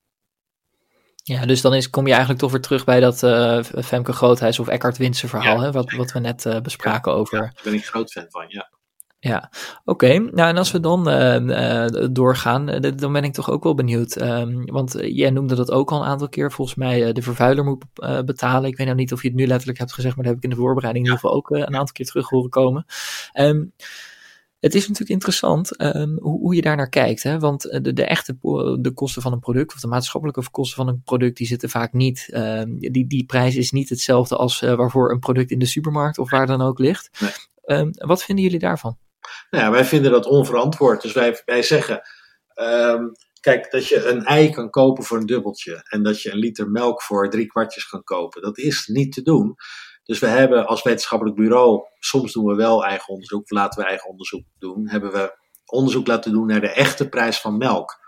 [SPEAKER 2] Ja, dus dan is, kom je eigenlijk toch weer terug bij dat uh, Femke Groothuis of Eckhart Winsen verhaal, ja, hè, wat, wat we net uh, bespraken
[SPEAKER 3] ja,
[SPEAKER 2] over.
[SPEAKER 3] Ja, daar ben ik groot fan van, ja.
[SPEAKER 2] Ja, oké. Okay. Nou, en als we dan uh, doorgaan, dan ben ik toch ook wel benieuwd. Um, want jij noemde dat ook al een aantal keer. Volgens mij de vervuiler moet betalen. Ik weet nou niet of je het nu letterlijk hebt gezegd, maar dat heb ik in de voorbereiding in ieder geval ook een aantal keer terug horen komen. Um, het is natuurlijk interessant um, hoe, hoe, je daar naar kijkt. Hè? Want de, de, echte de kosten van een product, of de maatschappelijke kosten van een product, die zitten vaak niet. Um, die, die prijs is niet hetzelfde als uh, waarvoor een product in de supermarkt of waar dan ook ligt. Nee. Um, wat vinden jullie daarvan?
[SPEAKER 3] Nou ja, wij vinden dat onverantwoord. Dus wij, wij zeggen. Kijk, dat je een ei kan kopen voor een dubbeltje en dat je een liter melk voor drie kwartjes kan kopen, dat is niet te doen. Dus we hebben als wetenschappelijk bureau, soms doen we wel eigen onderzoek, laten we eigen onderzoek doen, hebben we onderzoek laten doen naar de echte prijs van melk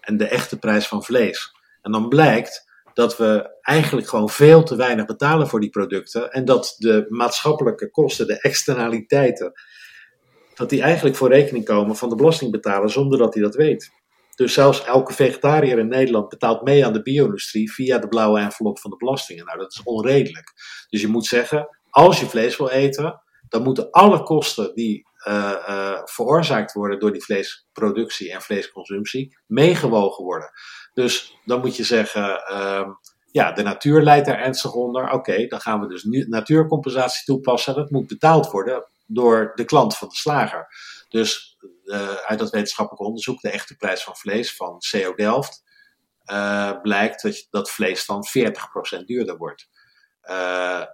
[SPEAKER 3] en de echte prijs van vlees. En dan blijkt dat we eigenlijk gewoon veel te weinig betalen voor die producten en dat de maatschappelijke kosten, de externaliteiten, dat die eigenlijk voor rekening komen van de belastingbetaler zonder dat hij dat weet. Dus zelfs elke vegetariër in Nederland betaalt mee aan de bio-industrie via de blauwe envelop van de belastingen. Nou, dat is onredelijk. Dus je moet zeggen, als je vlees wil eten, dan moeten alle kosten die uh, uh, veroorzaakt worden door die vleesproductie en vleesconsumptie meegewogen worden. Dus dan moet je zeggen, uh, ja, de natuur leidt daar ernstig onder. Oké, dan gaan we dus natuurcompensatie toepassen. Dat moet betaald worden door de klant van de slager. Dus uh, uit dat wetenschappelijk onderzoek, de echte prijs van vlees van CO Delft, uh, blijkt dat, dat vlees dan 40% duurder wordt. Uh,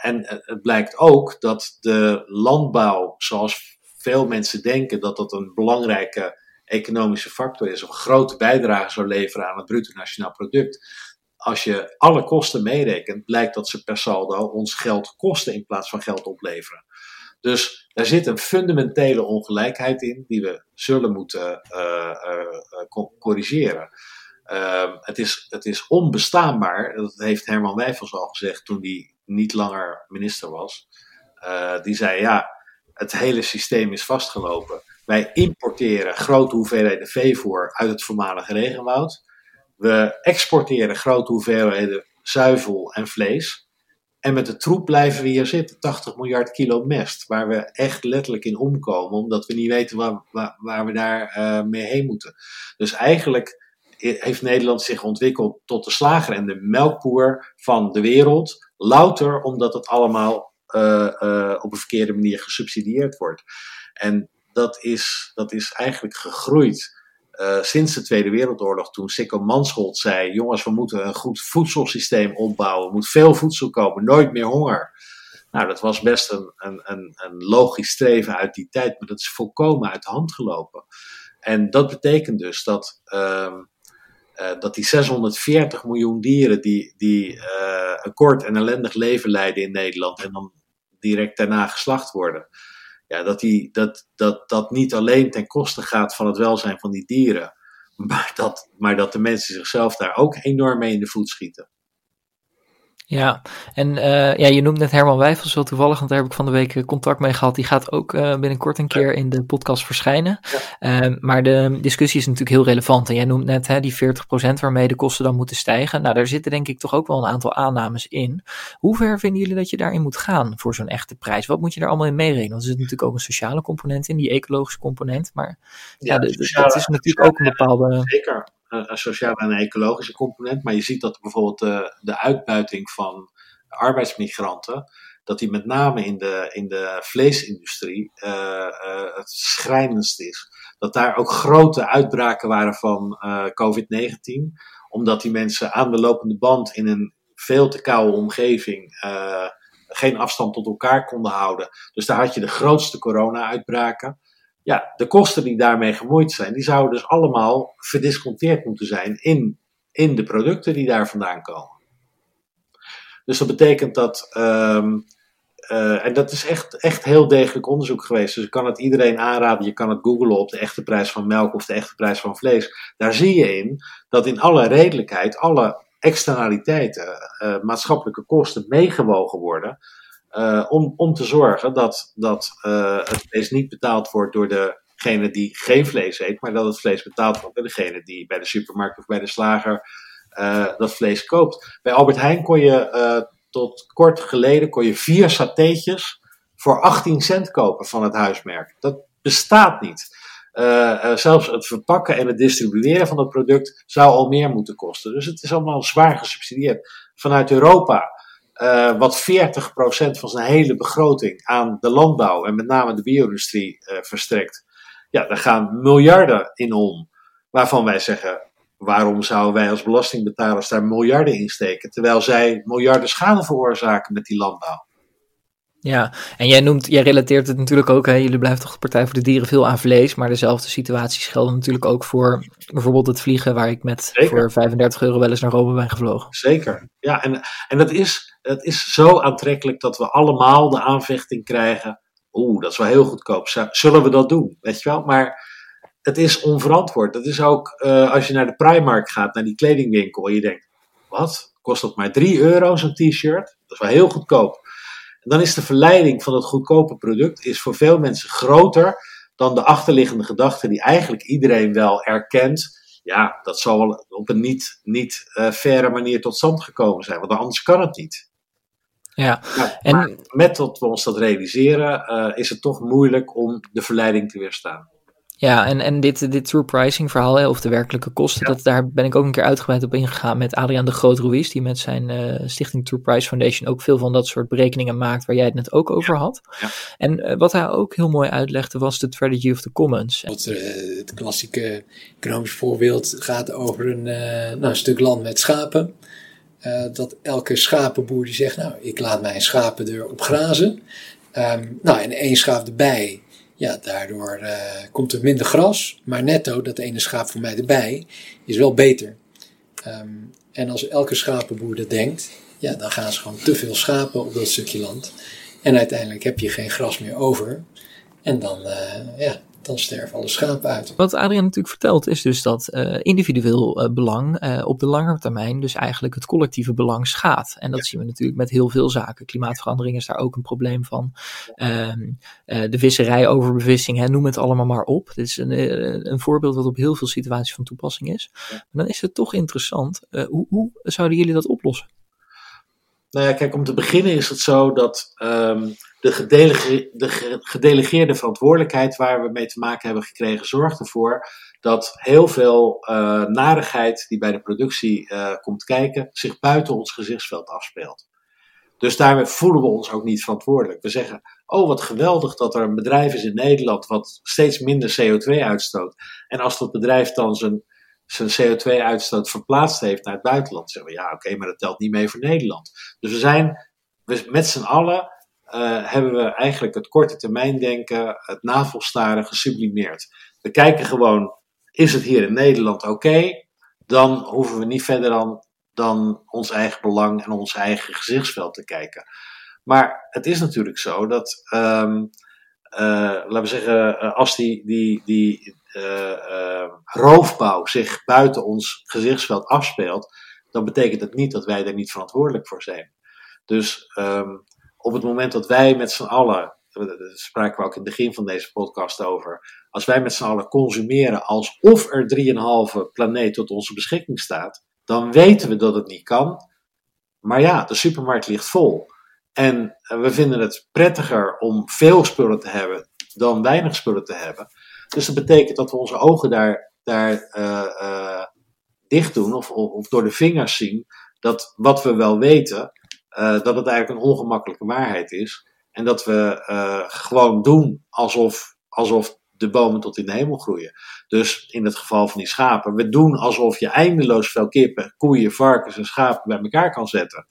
[SPEAKER 3] en het blijkt ook dat de landbouw, zoals veel mensen denken dat dat een belangrijke economische factor is, of een grote bijdrage zou leveren aan het bruto nationaal product. Als je alle kosten meerekent, blijkt dat ze per saldo ons geld kosten in plaats van geld opleveren. Dus er zit een fundamentele ongelijkheid in die we zullen moeten uh, uh, corrigeren. Uh, het, is, het is onbestaanbaar, dat heeft Herman Wijfels al gezegd toen hij niet langer minister was. die zei: Ja, het hele systeem is vastgelopen. Wij importeren grote hoeveelheden veevoer uit het voormalige regenwoud. We exporteren grote hoeveelheden zuivel en vlees. En met de troep blijven we hier zitten, 80 miljard kilo mest, waar we echt letterlijk in omkomen, omdat we niet weten waar, waar, we daar uh, mee heen moeten. Dus eigenlijk heeft Nederland zich ontwikkeld tot de slager en de melkboer van de wereld, louter omdat het allemaal uh, uh, op een verkeerde manier gesubsidieerd wordt. En dat is, dat is eigenlijk gegroeid uh, sinds de Tweede Wereldoorlog, toen Sikko Mansholt zei: Jongens, we moeten een goed voedselsysteem opbouwen. Er moet veel voedsel komen, nooit meer honger. Nou, dat was best een, een, een, logisch streven uit die tijd, maar dat is volkomen uit de hand gelopen. En dat betekent dus dat, uh, uh, dat die 640 miljoen dieren die, die uh, een kort en ellendig leven leiden in Nederland en dan direct daarna geslacht worden, ja, dat, die, dat, dat dat niet alleen ten koste gaat van het welzijn van die dieren, [LAUGHS] maar dat, maar dat de mensen zichzelf daar ook enorm mee in de voet schieten.
[SPEAKER 2] Ja, en uh, ja, je noemt net Herman Wijfels wel toevallig, want daar heb ik van de week eh, contact mee gehad. Die gaat ook uh, binnenkort een keer in de podcast verschijnen. Ja. Uh, maar de discussie is natuurlijk heel relevant. En jij noemt net hè, die 40% waarmee de kosten dan moeten stijgen. Nou, daar zitten denk ik toch ook wel een aantal aannames in. Hoe ver vinden jullie dat je daarin moet gaan voor zo'n echte prijs? Wat moet je daar allemaal in meerekenen? Want er zit natuurlijk ook een sociale component in, die ecologische component. Maar ja, ja de, sociale, het is natuurlijk ook een bepaalde...
[SPEAKER 3] Zeker. Een, sociale en ecologische component. Maar je ziet dat bijvoorbeeld de, de uitbuiting van arbeidsmigranten, dat die met name in de, in de vleesindustrie uh, het schrijnendst is. Dat daar ook grote uitbraken waren van uh, COVID-19, omdat die mensen aan de lopende band in een veel te koude omgeving geen afstand tot elkaar konden houden. Dus daar had je de grootste corona-uitbraken. Ja, de kosten die daarmee gemoeid zijn, die zouden dus allemaal verdisconteerd moeten zijn in, in de producten die daar vandaan komen. Dus dat betekent dat, um, uh, en dat is echt, echt heel degelijk onderzoek geweest. Dus ik kan het iedereen aanraden. Je kan het googlen op de echte prijs van melk of de echte prijs van vlees. Daar zie je in dat in alle redelijkheid alle externaliteiten, uh, maatschappelijke kosten meegewogen worden. Uh, om, om te zorgen dat, dat het vlees niet betaald wordt door degene die geen vlees eet, maar dat het vlees betaald wordt door degene die bij de supermarkt of bij de slager uh, dat vlees koopt. Bij Albert Heijn kon je tot kort geleden kon je vier satéetjes voor 18 cent kopen van het huismerk. Dat bestaat niet. Zelfs het verpakken en het distribueren van dat product zou al meer moeten kosten. Dus het is allemaal zwaar gesubsidieerd. Vanuit Europa, wat 40% van zijn hele begroting aan de landbouw en met name de bio-industrie verstrekt. Ja, daar gaan miljarden in om. Waarvan wij zeggen, waarom zouden wij als belastingbetalers daar miljarden in steken, terwijl zij miljarden schade veroorzaken met die landbouw?
[SPEAKER 2] Ja, en jij noemt, jij relateert het natuurlijk ook, hè, jullie blijven toch de Partij voor de Dieren veel aan vlees, maar dezelfde situaties gelden natuurlijk ook voor bijvoorbeeld het vliegen, waar ik met voor 35 euro wel eens naar Rome ben gevlogen.
[SPEAKER 3] Zeker, ja, en, en dat, is, dat is zo aantrekkelijk dat we allemaal de aanvechting krijgen, oeh, dat is wel heel goedkoop, zullen we dat doen, weet je wel, maar het is onverantwoord. Dat is ook uh, als je naar de Primark gaat, naar die kledingwinkel, en je denkt: wat? Kost dat maar 3 euro zo'n t-shirt? Dat is wel heel goedkoop. En dan is de verleiding van het goedkope product is voor veel mensen groter dan de achterliggende gedachte die eigenlijk iedereen wel erkent. Ja, dat zal wel op een niet, niet uh, faire manier tot stand gekomen zijn, want anders kan het niet.
[SPEAKER 2] Ja,
[SPEAKER 3] en met dat we ons dat realiseren, uh, is het toch moeilijk om de verleiding te weerstaan.
[SPEAKER 2] Ja, en, en dit, dit true pricing verhaal, of de werkelijke kosten, dat, daar ben ik ook een keer uitgebreid op ingegaan met Adriaan de Groot-Ruiz, die met zijn uh, stichting True Price Foundation ook veel van dat soort berekeningen maakt, waar jij het net ook over had. Ja. En uh, wat hij ook heel mooi uitlegde was de Strategy of the Commons.
[SPEAKER 4] Wat, uh, het klassieke economisch voorbeeld gaat over een, nou, een stuk land met schapen. dat elke schapenboer die zegt, nou, ik laat mijn schapen erop grazen. Um, nou, en één schaap erbij ja, daardoor uh, komt er minder gras, maar netto, dat ene schaap voor mij erbij, is wel beter. Um, en als elke schapenboer dat denkt, ja, dan gaan ze gewoon te veel schapen op dat stukje land. En uiteindelijk heb je geen gras meer over. En dan, uh, ja, dan sterven alle schapen uit.
[SPEAKER 2] Wat Adriaan natuurlijk vertelt is dus dat uh, individueel uh, belang uh, op de lange termijn dus eigenlijk het collectieve belang schaadt. En dat ja. zien we natuurlijk met heel veel zaken. Klimaatverandering is daar ook een probleem van. Ehm, de visserij, overbevissing, hè, noem het allemaal maar op. Dit is een, een voorbeeld wat op heel veel situaties van toepassing is. Ja. dan is het toch interessant. hoe, hoe zouden jullie dat oplossen?
[SPEAKER 3] Nou ja, kijk, om te beginnen is het zo dat um, de, gedelege, de gedelegeerde verantwoordelijkheid waar we mee te maken hebben gekregen, zorgt ervoor dat heel veel uh, narigheid die bij de productie uh, komt kijken, zich buiten ons gezichtsveld afspeelt. Dus daarmee voelen we ons ook niet verantwoordelijk. We zeggen, oh wat geweldig dat er een bedrijf is in Nederland wat steeds minder CO2 uitstoot. En als dat bedrijf dan zijn zijn CO2-uitstoot verplaatst heeft naar het buitenland. Zeggen we ja, oké, maar dat telt niet mee voor Nederland. Dus we zijn we, met z'n allen uh, hebben we eigenlijk het korte termijn denken, het navelstaren gesublimeerd. We kijken gewoon, is het hier in Nederland oké? Dan hoeven we niet verder dan, dan ons eigen belang en ons eigen gezichtsveld te kijken. Maar het is natuurlijk zo dat, um, uh, laten we zeggen, uh, als die, die, die, roofbouw zich buiten ons gezichtsveld afspeelt, dan betekent dat niet dat wij daar niet verantwoordelijk voor zijn. Dus um, op het moment dat wij met z'n allen, daar spraken we ook in het begin van deze podcast over, als wij met z'n allen consumeren alsof er 3,5 planeet tot onze beschikking staat, dan weten we dat het niet kan. Maar ja, de supermarkt ligt vol. En we vinden het prettiger om veel spullen te hebben dan weinig spullen te hebben. Dus dat betekent dat we onze ogen daar, daar uh, uh, dicht doen of, of, door de vingers zien dat wat we wel weten, dat het eigenlijk een ongemakkelijke waarheid is. En dat we uh, gewoon doen alsof, alsof de bomen tot in de hemel groeien. Dus in het geval van die schapen, we doen alsof je eindeloos veel kippen, koeien, varkens en schapen bij elkaar kan zetten.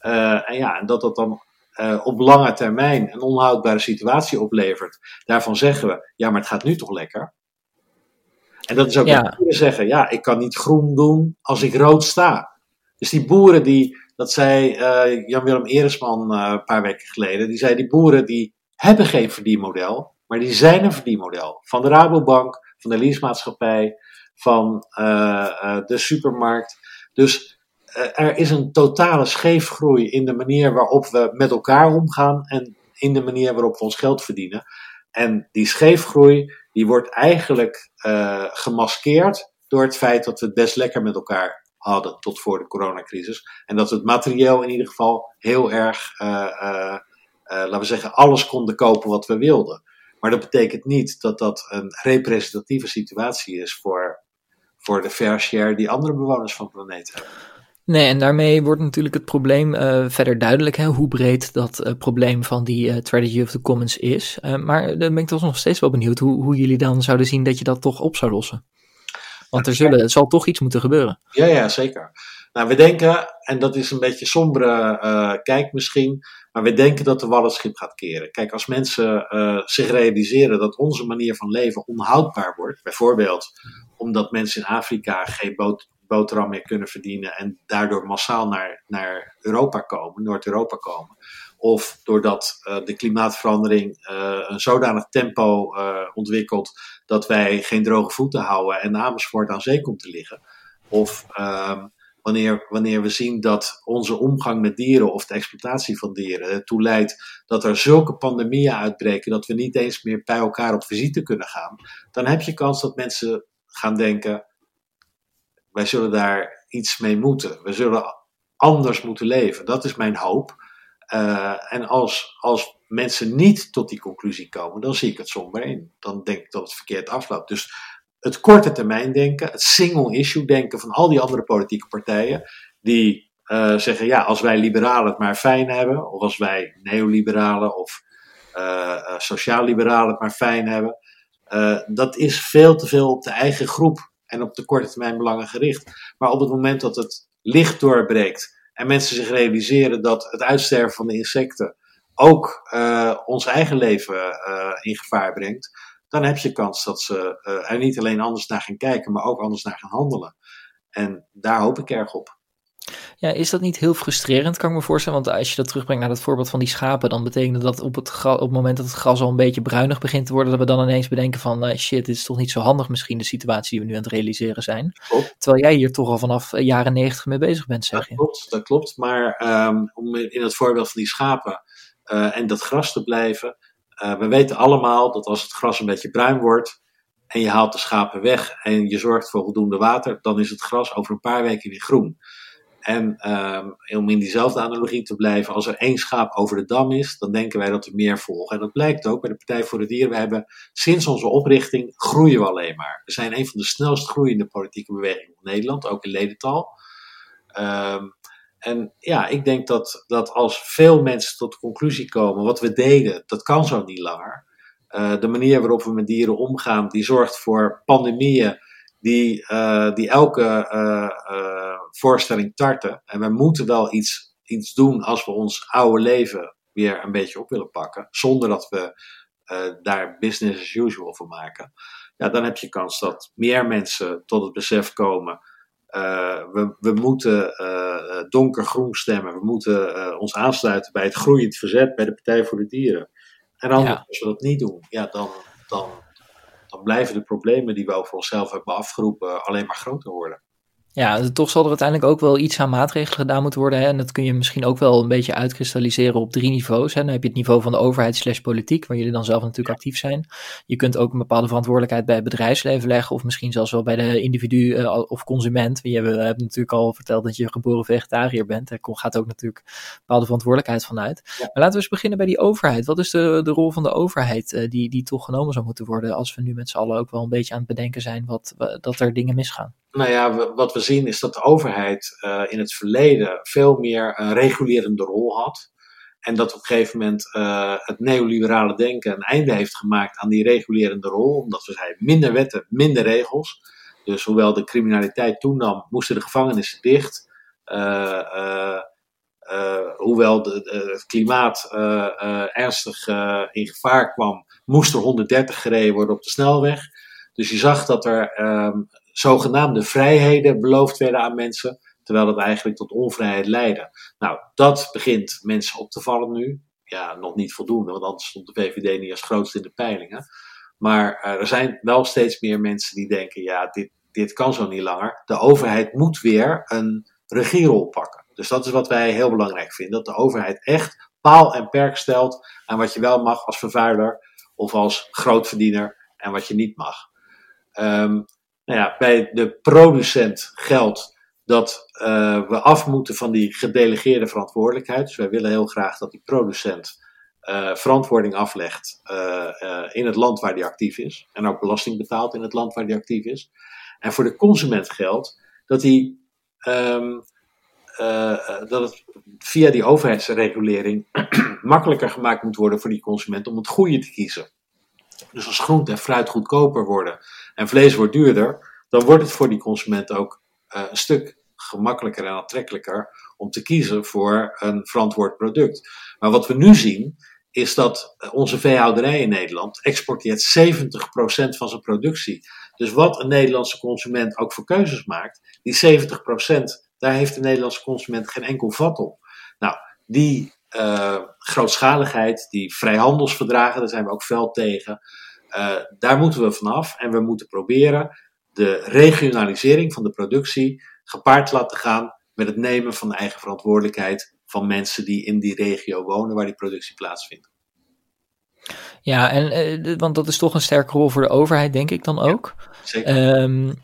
[SPEAKER 3] Uh, en ja, en dat dat dan uh, op lange termijn een onhoudbare situatie oplevert. Daarvan zeggen we, ja, maar het gaat nu toch lekker? En dat is ook ja. wat zeggen, ja, ik kan niet groen doen als ik rood sta. Dus die boeren die, dat zei uh, Jan-Willem Eresman uh, een paar weken geleden, die zei die boeren die hebben geen verdienmodel, maar die zijn een verdienmodel. Van de Rabobank, van de leasemaatschappij, van uh, de supermarkt. Dus er is een totale scheefgroei in de manier waarop we met elkaar omgaan en in de manier waarop we ons geld verdienen. En die scheefgroei die wordt eigenlijk gemaskeerd door het feit dat we het best lekker met elkaar hadden tot voor de coronacrisis. En dat het materieel in ieder geval heel erg, uh, uh, uh, laten we zeggen, alles konden kopen wat we wilden. Maar dat betekent niet dat dat een representatieve situatie is voor, voor de fair share die andere bewoners van de planeet hebben.
[SPEAKER 2] Nee, en daarmee wordt natuurlijk het probleem verder duidelijk, hè, hoe breed dat probleem van die uh, Tragedy of the Commons is. maar dan ben ik toch nog steeds wel benieuwd hoe, hoe jullie dan zouden zien dat je dat toch op zou lossen. Want er, zullen, er zal toch iets moeten gebeuren.
[SPEAKER 3] Ja, ja, zeker. Nou, we denken, en dat is een beetje sombere uh, kijk misschien, maar we denken dat de walletschip gaat keren. Kijk, als mensen uh, zich realiseren dat onze manier van leven onhoudbaar wordt, bijvoorbeeld omdat mensen in Afrika geen boterham meer kunnen verdienen en daardoor massaal naar, naar Europa komen, Noord-Europa komen, of doordat uh, de klimaatverandering uh, een zodanig tempo uh, ontwikkelt dat wij geen droge voeten houden en Amersfoort aan zee komt te liggen. Of ehm, wanneer, wanneer we zien dat onze omgang met dieren of de exploitatie van dieren ertoe leidt dat er zulke pandemieën uitbreken dat we niet eens meer bij elkaar op visite kunnen gaan, dan heb je kans dat mensen gaan denken: wij zullen daar iets mee moeten. We zullen anders moeten leven. Dat is mijn hoop. Uh, en als, als mensen niet tot die conclusie komen, dan zie ik het somber in. Dan denk ik dat het verkeerd afloopt. Dus het korte termijn denken, het single issue denken van al die andere politieke partijen, die uh, zeggen, ja, als wij liberalen het maar fijn hebben, of als wij neoliberalen of uh, sociaal-liberalen het maar fijn hebben, dat is veel te veel op de eigen groep en op de korte termijn belangen gericht. Maar op het moment dat het licht doorbreekt en mensen zich realiseren dat het uitsterven van de insecten ook uh, ons eigen leven uh, in gevaar brengt, dan heb je kans dat ze uh, er niet alleen anders naar gaan kijken, maar ook anders naar gaan handelen. En daar hoop ik erg op.
[SPEAKER 2] Ja, is dat niet heel frustrerend, kan ik me voorstellen? Want als je dat terugbrengt naar het voorbeeld van die schapen, dan betekent dat op het, op het moment dat het gras al een beetje bruinig begint te worden, dat we dan ineens bedenken van, uh, shit, dit is toch niet zo handig misschien, de situatie die we nu aan het realiseren zijn. Klopt. Terwijl jij hier toch al vanaf eh, jaren negentig mee bezig bent, zeg
[SPEAKER 3] je. Dat klopt, dat klopt. Maar um, om in het voorbeeld van die schapen uh, en dat gras te blijven, we weten allemaal dat als het gras een beetje bruin wordt, en je haalt de schapen weg en je zorgt voor voldoende water, dan is het gras over een paar weken weer groen. En um, om in diezelfde analogie te blijven, als er één schaap over de dam is, dan denken wij dat er meer volgen. En dat blijkt ook bij de Partij voor de Dieren. We hebben sinds onze oprichting groeien we alleen maar. We zijn een van de snelst groeiende politieke bewegingen van Nederland, ook in ledental. Um, en ja, ik denk dat, dat als veel mensen tot de conclusie komen, wat we deden, dat kan zo niet langer. Uh, de manier waarop we met dieren omgaan, die zorgt voor pandemieën die, uh, die elke uh, voorstelling tarten. En we moeten wel iets, iets doen als we ons oude leven weer een beetje op willen pakken, zonder dat we daar business as usual van maken. Ja, dan heb je kans dat meer mensen tot het besef komen. we, we moeten donkergroen stemmen. We moeten ons aansluiten bij het groeiend verzet bij de Partij voor de Dieren. En anders, ja. als we dat niet doen, ja, dan, dan dan blijven de problemen die we over onszelf hebben afgeroepen alleen maar groter worden.
[SPEAKER 2] Ja, toch zal er uiteindelijk ook wel iets aan maatregelen gedaan moeten worden. Hè? En dat kun je misschien ook wel een beetje uitkristalliseren op drie niveaus. Hè? Dan heb je het niveau van de overheid slash politiek, waar jullie dan zelf natuurlijk actief zijn. Je kunt ook een bepaalde verantwoordelijkheid bij het bedrijfsleven leggen, of misschien zelfs wel bij de individu uh, of consument. Je hebt, hebt, natuurlijk al verteld dat je geboren vegetariër bent. Daar gaat ook natuurlijk een bepaalde verantwoordelijkheid van uit. Ja. Maar laten we eens beginnen bij die overheid. Wat is de, de rol van de overheid uh, die, die toch genomen zou moeten worden als we nu met z'n allen ook wel een beetje aan het bedenken zijn wat, dat er dingen misgaan?
[SPEAKER 3] Nou ja, wat we zien is dat de overheid uh, in het verleden veel meer een regulerende rol had. En dat op een gegeven moment uh, het neoliberale denken een einde heeft gemaakt aan die regulerende rol. Omdat we zeiden minder wetten, minder regels. Dus hoewel de criminaliteit toenam, moesten de gevangenissen dicht. Uh, hoewel de, het klimaat ernstig in gevaar kwam, moest er 130 gereden worden op de snelweg. Dus je zag dat er um, zogenaamde vrijheden beloofd werden aan mensen, terwijl dat eigenlijk tot onvrijheid leidde. Nou, dat begint mensen op te vallen nu. Ja, nog niet voldoende, want anders stond de VVD niet als grootste in de peilingen. Maar uh, er zijn wel steeds meer mensen die denken: ja, dit, dit kan zo niet langer. De overheid moet weer een regierol pakken. Dus dat is wat wij heel belangrijk vinden: dat de overheid echt paal en perk stelt aan wat je wel mag als vervuiler of als grootverdiener en wat je niet mag. Um, nou ja, bij de producent geldt dat uh, we af moeten van die gedelegeerde verantwoordelijkheid. Dus wij willen heel graag dat die producent uh, verantwoording aflegt uh, in het land waar die actief is. En ook belasting betaalt in het land waar die actief is. En voor de consument geldt dat, die, um, dat het via die overheidsregulering [CLEARS THROAT] makkelijker gemaakt moet worden voor die consument om het goede te kiezen. Dus als groente en fruit goedkoper worden en vlees wordt duurder, dan wordt het voor die consument ook uh, een stuk gemakkelijker en aantrekkelijker om te kiezen voor een verantwoord product. Maar wat we nu zien, is dat onze veehouderij in Nederland exporteert 70% van zijn productie. Dus wat een Nederlandse consument ook voor keuzes maakt, die 70%, daar heeft de Nederlandse consument geen enkel vat op. Nou, die uh, grootschaligheid, die vrijhandelsverdragen, daar zijn we ook fel tegen. Uh, daar moeten we vanaf en we moeten proberen de regionalisering van de productie gepaard te laten gaan met het nemen van de eigen verantwoordelijkheid van mensen die in die regio wonen waar die productie plaatsvindt.
[SPEAKER 2] Ja, en, uh, want dat is toch een sterke rol voor de overheid, denk ik dan ook. Ja, zeker. Um,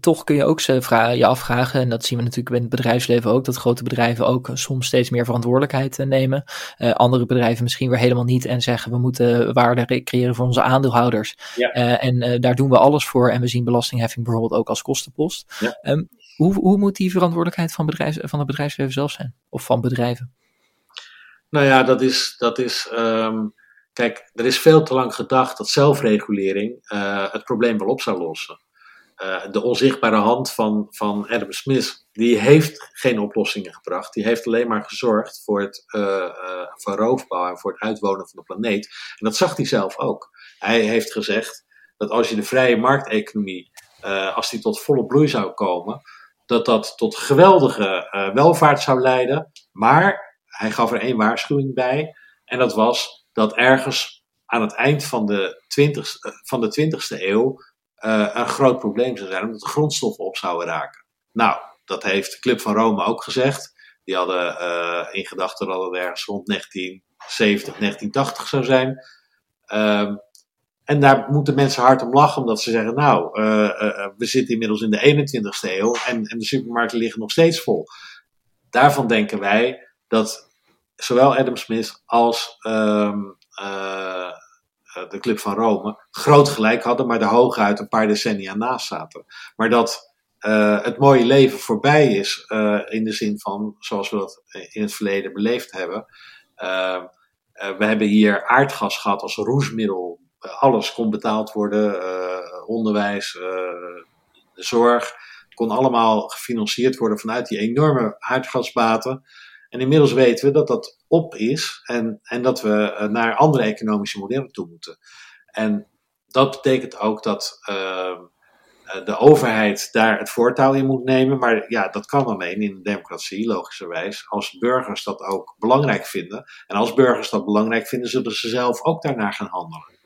[SPEAKER 2] toch kun je ook je afvragen, en dat zien we natuurlijk in het bedrijfsleven ook, dat grote bedrijven ook soms steeds meer verantwoordelijkheid uh, nemen. Uh, andere bedrijven misschien weer helemaal niet en zeggen we moeten waarde creëren voor onze aandeelhouders. Ja. en daar doen we alles voor en we zien belastingheffing bijvoorbeeld ook als kostenpost. Ja. Um, hoe, hoe moet die verantwoordelijkheid van, bedrijfs, van het bedrijfsleven zelf zijn? Of van bedrijven?
[SPEAKER 3] Nou ja, dat is, dat is um Kijk, er is veel te lang gedacht dat zelfregulering uh, het probleem wel op zou lossen. Uh, de onzichtbare hand van, van Adam Smith, die heeft geen oplossingen gebracht. Die heeft alleen maar gezorgd voor het uh, voor roofbouw en voor het uitwonen van de planeet. En dat zag hij zelf ook. Hij heeft gezegd dat als je de vrije markteconomie, als die tot volle bloei zou komen, dat dat tot geweldige welvaart zou leiden. Maar hij gaf er één waarschuwing bij. En dat was dat ergens aan het eind van de 20, van de 20ste eeuw uh, een groot probleem zou zijn, omdat de grondstoffen op zouden raken. Nou, dat heeft de Club van Rome ook gezegd. Die hadden uh, in gedachten dat het ergens rond 1970, 1980 zou zijn. Um, en daar moeten mensen hard om lachen, omdat ze zeggen: Nou, we zitten inmiddels in de 21ste eeuw en, en de supermarkten liggen nog steeds vol. Daarvan denken wij dat zowel Adam Smith als um, uh, de Club van Rome groot gelijk hadden, maar er hooguit een paar decennia naast zaten. Maar dat uh, het mooie leven voorbij is, in de zin van zoals we dat in het verleden beleefd hebben. Ehm, we hebben hier aardgas gehad als roesmiddel. alles kon betaald worden, onderwijs, de zorg kon allemaal gefinancierd worden vanuit die enorme aardgasbaten. En inmiddels weten we dat dat op is en, en dat we eh, naar andere economische modellen toe moeten. En dat betekent ook dat uh, de overheid daar het voortouw in moet nemen. Maar ja, dat kan alleen in een democratie, logischerwijs. Als burgers dat ook belangrijk vinden. En als burgers dat belangrijk vinden, zullen ze zelf ook daarnaar gaan handelen.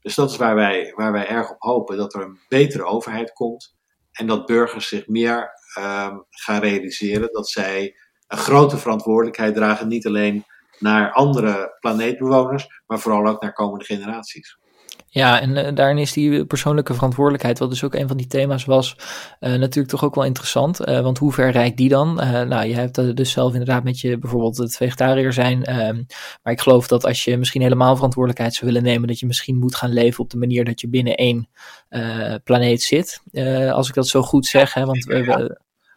[SPEAKER 3] Dus dat is waar wij, waar wij erg op hopen: dat er een betere overheid komt. En dat burgers zich meer uh, gaan realiseren dat zij een grote verantwoordelijkheid dragen. Niet alleen naar andere planeetbewoners, maar vooral ook naar komende generaties.
[SPEAKER 2] Ja, en uh, daarin is die persoonlijke verantwoordelijkheid, wat dus ook een van die thema's was, uh, natuurlijk toch ook wel interessant. Uh, want hoe ver reikt die dan? nou, je hebt dus zelf inderdaad met je bijvoorbeeld het vegetariër zijn. Ehm, maar ik geloof dat als je misschien helemaal verantwoordelijkheid zou willen nemen, dat je misschien moet gaan leven op de manier dat je binnen één planeet zit. als ik dat zo goed zeg. Hè, want,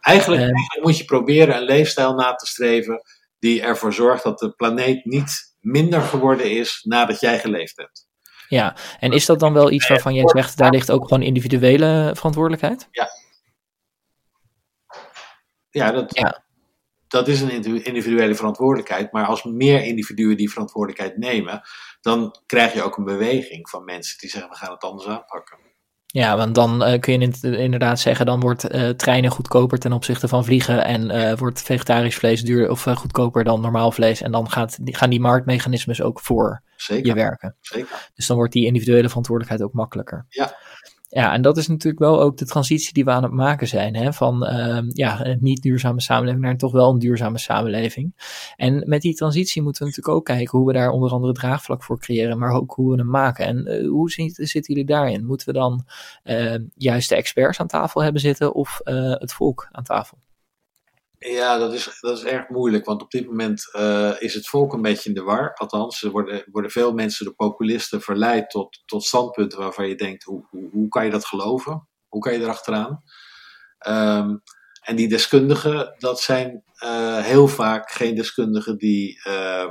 [SPEAKER 3] eigenlijk, eigenlijk moet je proberen een leefstijl na te streven die ervoor zorgt dat de planeet niet minder geworden is nadat jij geleefd hebt.
[SPEAKER 2] Ja, en is dat dan wel iets waarvan jij zegt, daar ligt ook gewoon individuele verantwoordelijkheid?
[SPEAKER 3] Ja. Ja, dat, ja. dat is een individuele verantwoordelijkheid. Maar als meer individuen die verantwoordelijkheid nemen, dan krijg je ook een beweging van mensen die zeggen, we gaan het anders aanpakken.
[SPEAKER 2] Ja, want dan uh, kun je inderdaad zeggen, dan wordt uh, treinen goedkoper ten opzichte van vliegen en uh, wordt vegetarisch vlees duur of goedkoper dan normaal vlees. En dan gaat, gaan die marktmechanismes ook voor Zeker. je werken.
[SPEAKER 3] Zeker.
[SPEAKER 2] Dus dan wordt die individuele verantwoordelijkheid ook makkelijker.
[SPEAKER 3] Ja.
[SPEAKER 2] Ja, en dat is natuurlijk wel ook de transitie die we aan het maken zijn. Hè? Van uh, ja, een niet duurzame samenleving naar toch wel een duurzame samenleving. En met die transitie moeten we natuurlijk ook kijken hoe we daar onder andere draagvlak voor creëren, maar ook hoe we hem maken. En uh, hoe zitten jullie daarin? Moeten we dan uh, juist de experts aan tafel hebben zitten of eh, het volk aan tafel?
[SPEAKER 3] Ja, dat is, dat is erg moeilijk, want op dit moment uh, is het volk een beetje in de war. Althans, er worden, worden veel mensen, de populisten, verleid tot, tot standpunten waarvan je denkt: hoe, hoe, hoe kan je dat geloven? Hoe kan je erachteraan? Um, en die deskundigen, dat zijn uh, heel vaak geen deskundigen die, uh,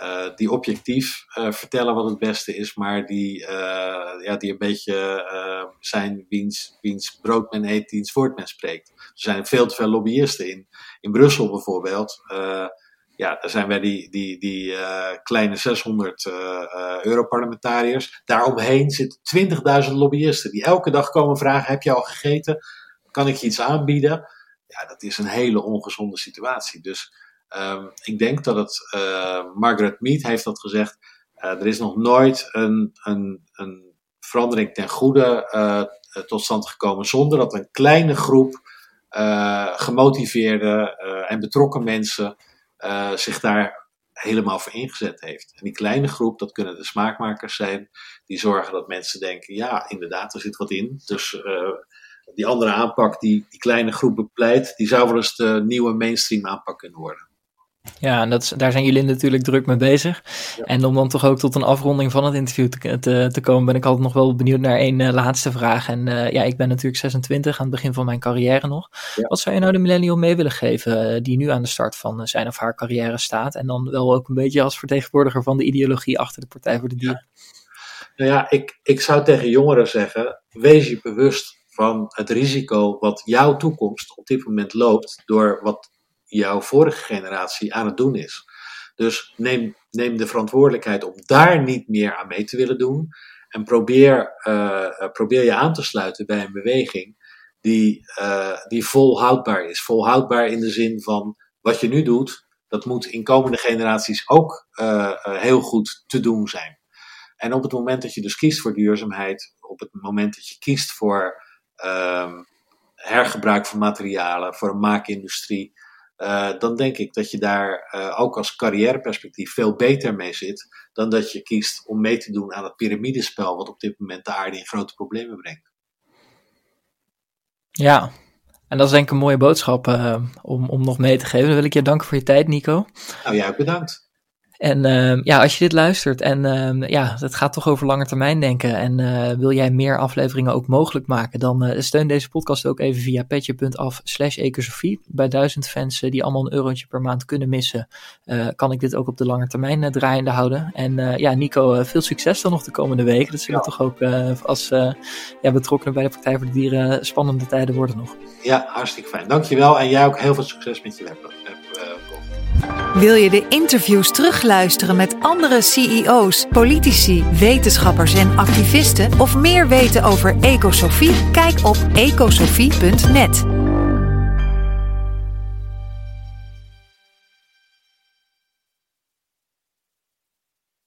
[SPEAKER 3] uh, die objectief vertellen wat het beste is, maar die, ja, die een beetje zijn wiens, wiens brood men eet, diens woord men spreekt. Er zijn veel te veel lobbyisten in. In Brussel bijvoorbeeld. Ja, daar zijn wij die, die, die kleine 600 uh, uh, Europarlementariërs. Daaromheen zitten 20.000 lobbyisten die elke dag komen vragen: heb je al gegeten? Kan ik je iets aanbieden? Ja, dat is een hele ongezonde situatie. Dus um, ik denk dat het, Margaret Mead heeft dat gezegd, er is nog nooit een, een, een verandering ten goede tot stand gekomen zonder dat een kleine groep gemotiveerde en betrokken mensen zich daar helemaal voor ingezet heeft. En die kleine groep, dat kunnen de smaakmakers zijn, die zorgen dat mensen denken, ja, inderdaad, er zit wat in. Dus die andere aanpak die die kleine groep bepleit, die zou wel eens de nieuwe mainstream aanpak kunnen worden.
[SPEAKER 2] Ja, en dat daar zijn jullie natuurlijk druk mee bezig. En om dan toch ook tot een afronding van het interview te, te, te komen, ben ik altijd nog wel benieuwd naar één uh, laatste vraag. En uh, ja, ik ben natuurlijk 26 aan het begin van mijn carrière nog. Ja. Wat zou je nou de millennial mee willen geven uh, die nu aan de start van zijn of haar carrière staat? En dan wel ook een beetje als vertegenwoordiger van de ideologie achter de Partij voor de Dieren.
[SPEAKER 3] Ja. Nou ja, ik, ik zou tegen jongeren zeggen, wees je bewust van het risico wat jouw toekomst op dit moment loopt door wat jouw vorige generatie aan het doen is. Dus neem, neem de verantwoordelijkheid om daar niet meer aan mee te willen doen. En probeer, uh, probeer je aan te sluiten bij een beweging die, uh, die volhoudbaar is. Volhoudbaar in de zin van wat je nu doet, dat moet in komende generaties ook heel goed te doen zijn. En op het moment dat je dus kiest voor duurzaamheid, op het moment dat je kiest voor ehm, hergebruik van materialen, voor een maakindustrie, uh, dan denk ik dat je daar uh, ook als carrièreperspectief veel beter mee zit dan dat je kiest om mee te doen aan het piramidespel wat op dit moment de aarde in grote problemen brengt.
[SPEAKER 2] Ja, en dat is denk ik een mooie boodschap uh, om, om nog mee te geven. Dan wil ik je danken voor je tijd, Nico.
[SPEAKER 3] Nou ja, bedankt.
[SPEAKER 2] En uh, ja, als je dit luistert en uh, ja, het gaat toch over lange termijn denken en uh, wil jij meer afleveringen ook mogelijk maken, dan steun deze podcast ook even via petje.af slash ecosofie. Bij duizend fans die allemaal een eurotje per maand kunnen missen, kan ik dit ook op de lange termijn draaiende houden. En ja, Nico, veel succes dan nog de komende weken. Dat zullen ja. toch ook als ja, betrokkenen bij de Partij voor de Dieren spannende tijden worden nog.
[SPEAKER 3] Ja, hartstikke fijn. Dankjewel en jij ook heel veel succes met je webblog.
[SPEAKER 1] Wil je de interviews terugluisteren met andere CEO's, politici, wetenschappers en activisten of meer weten over Ecosofie? Kijk op ecosofie.net.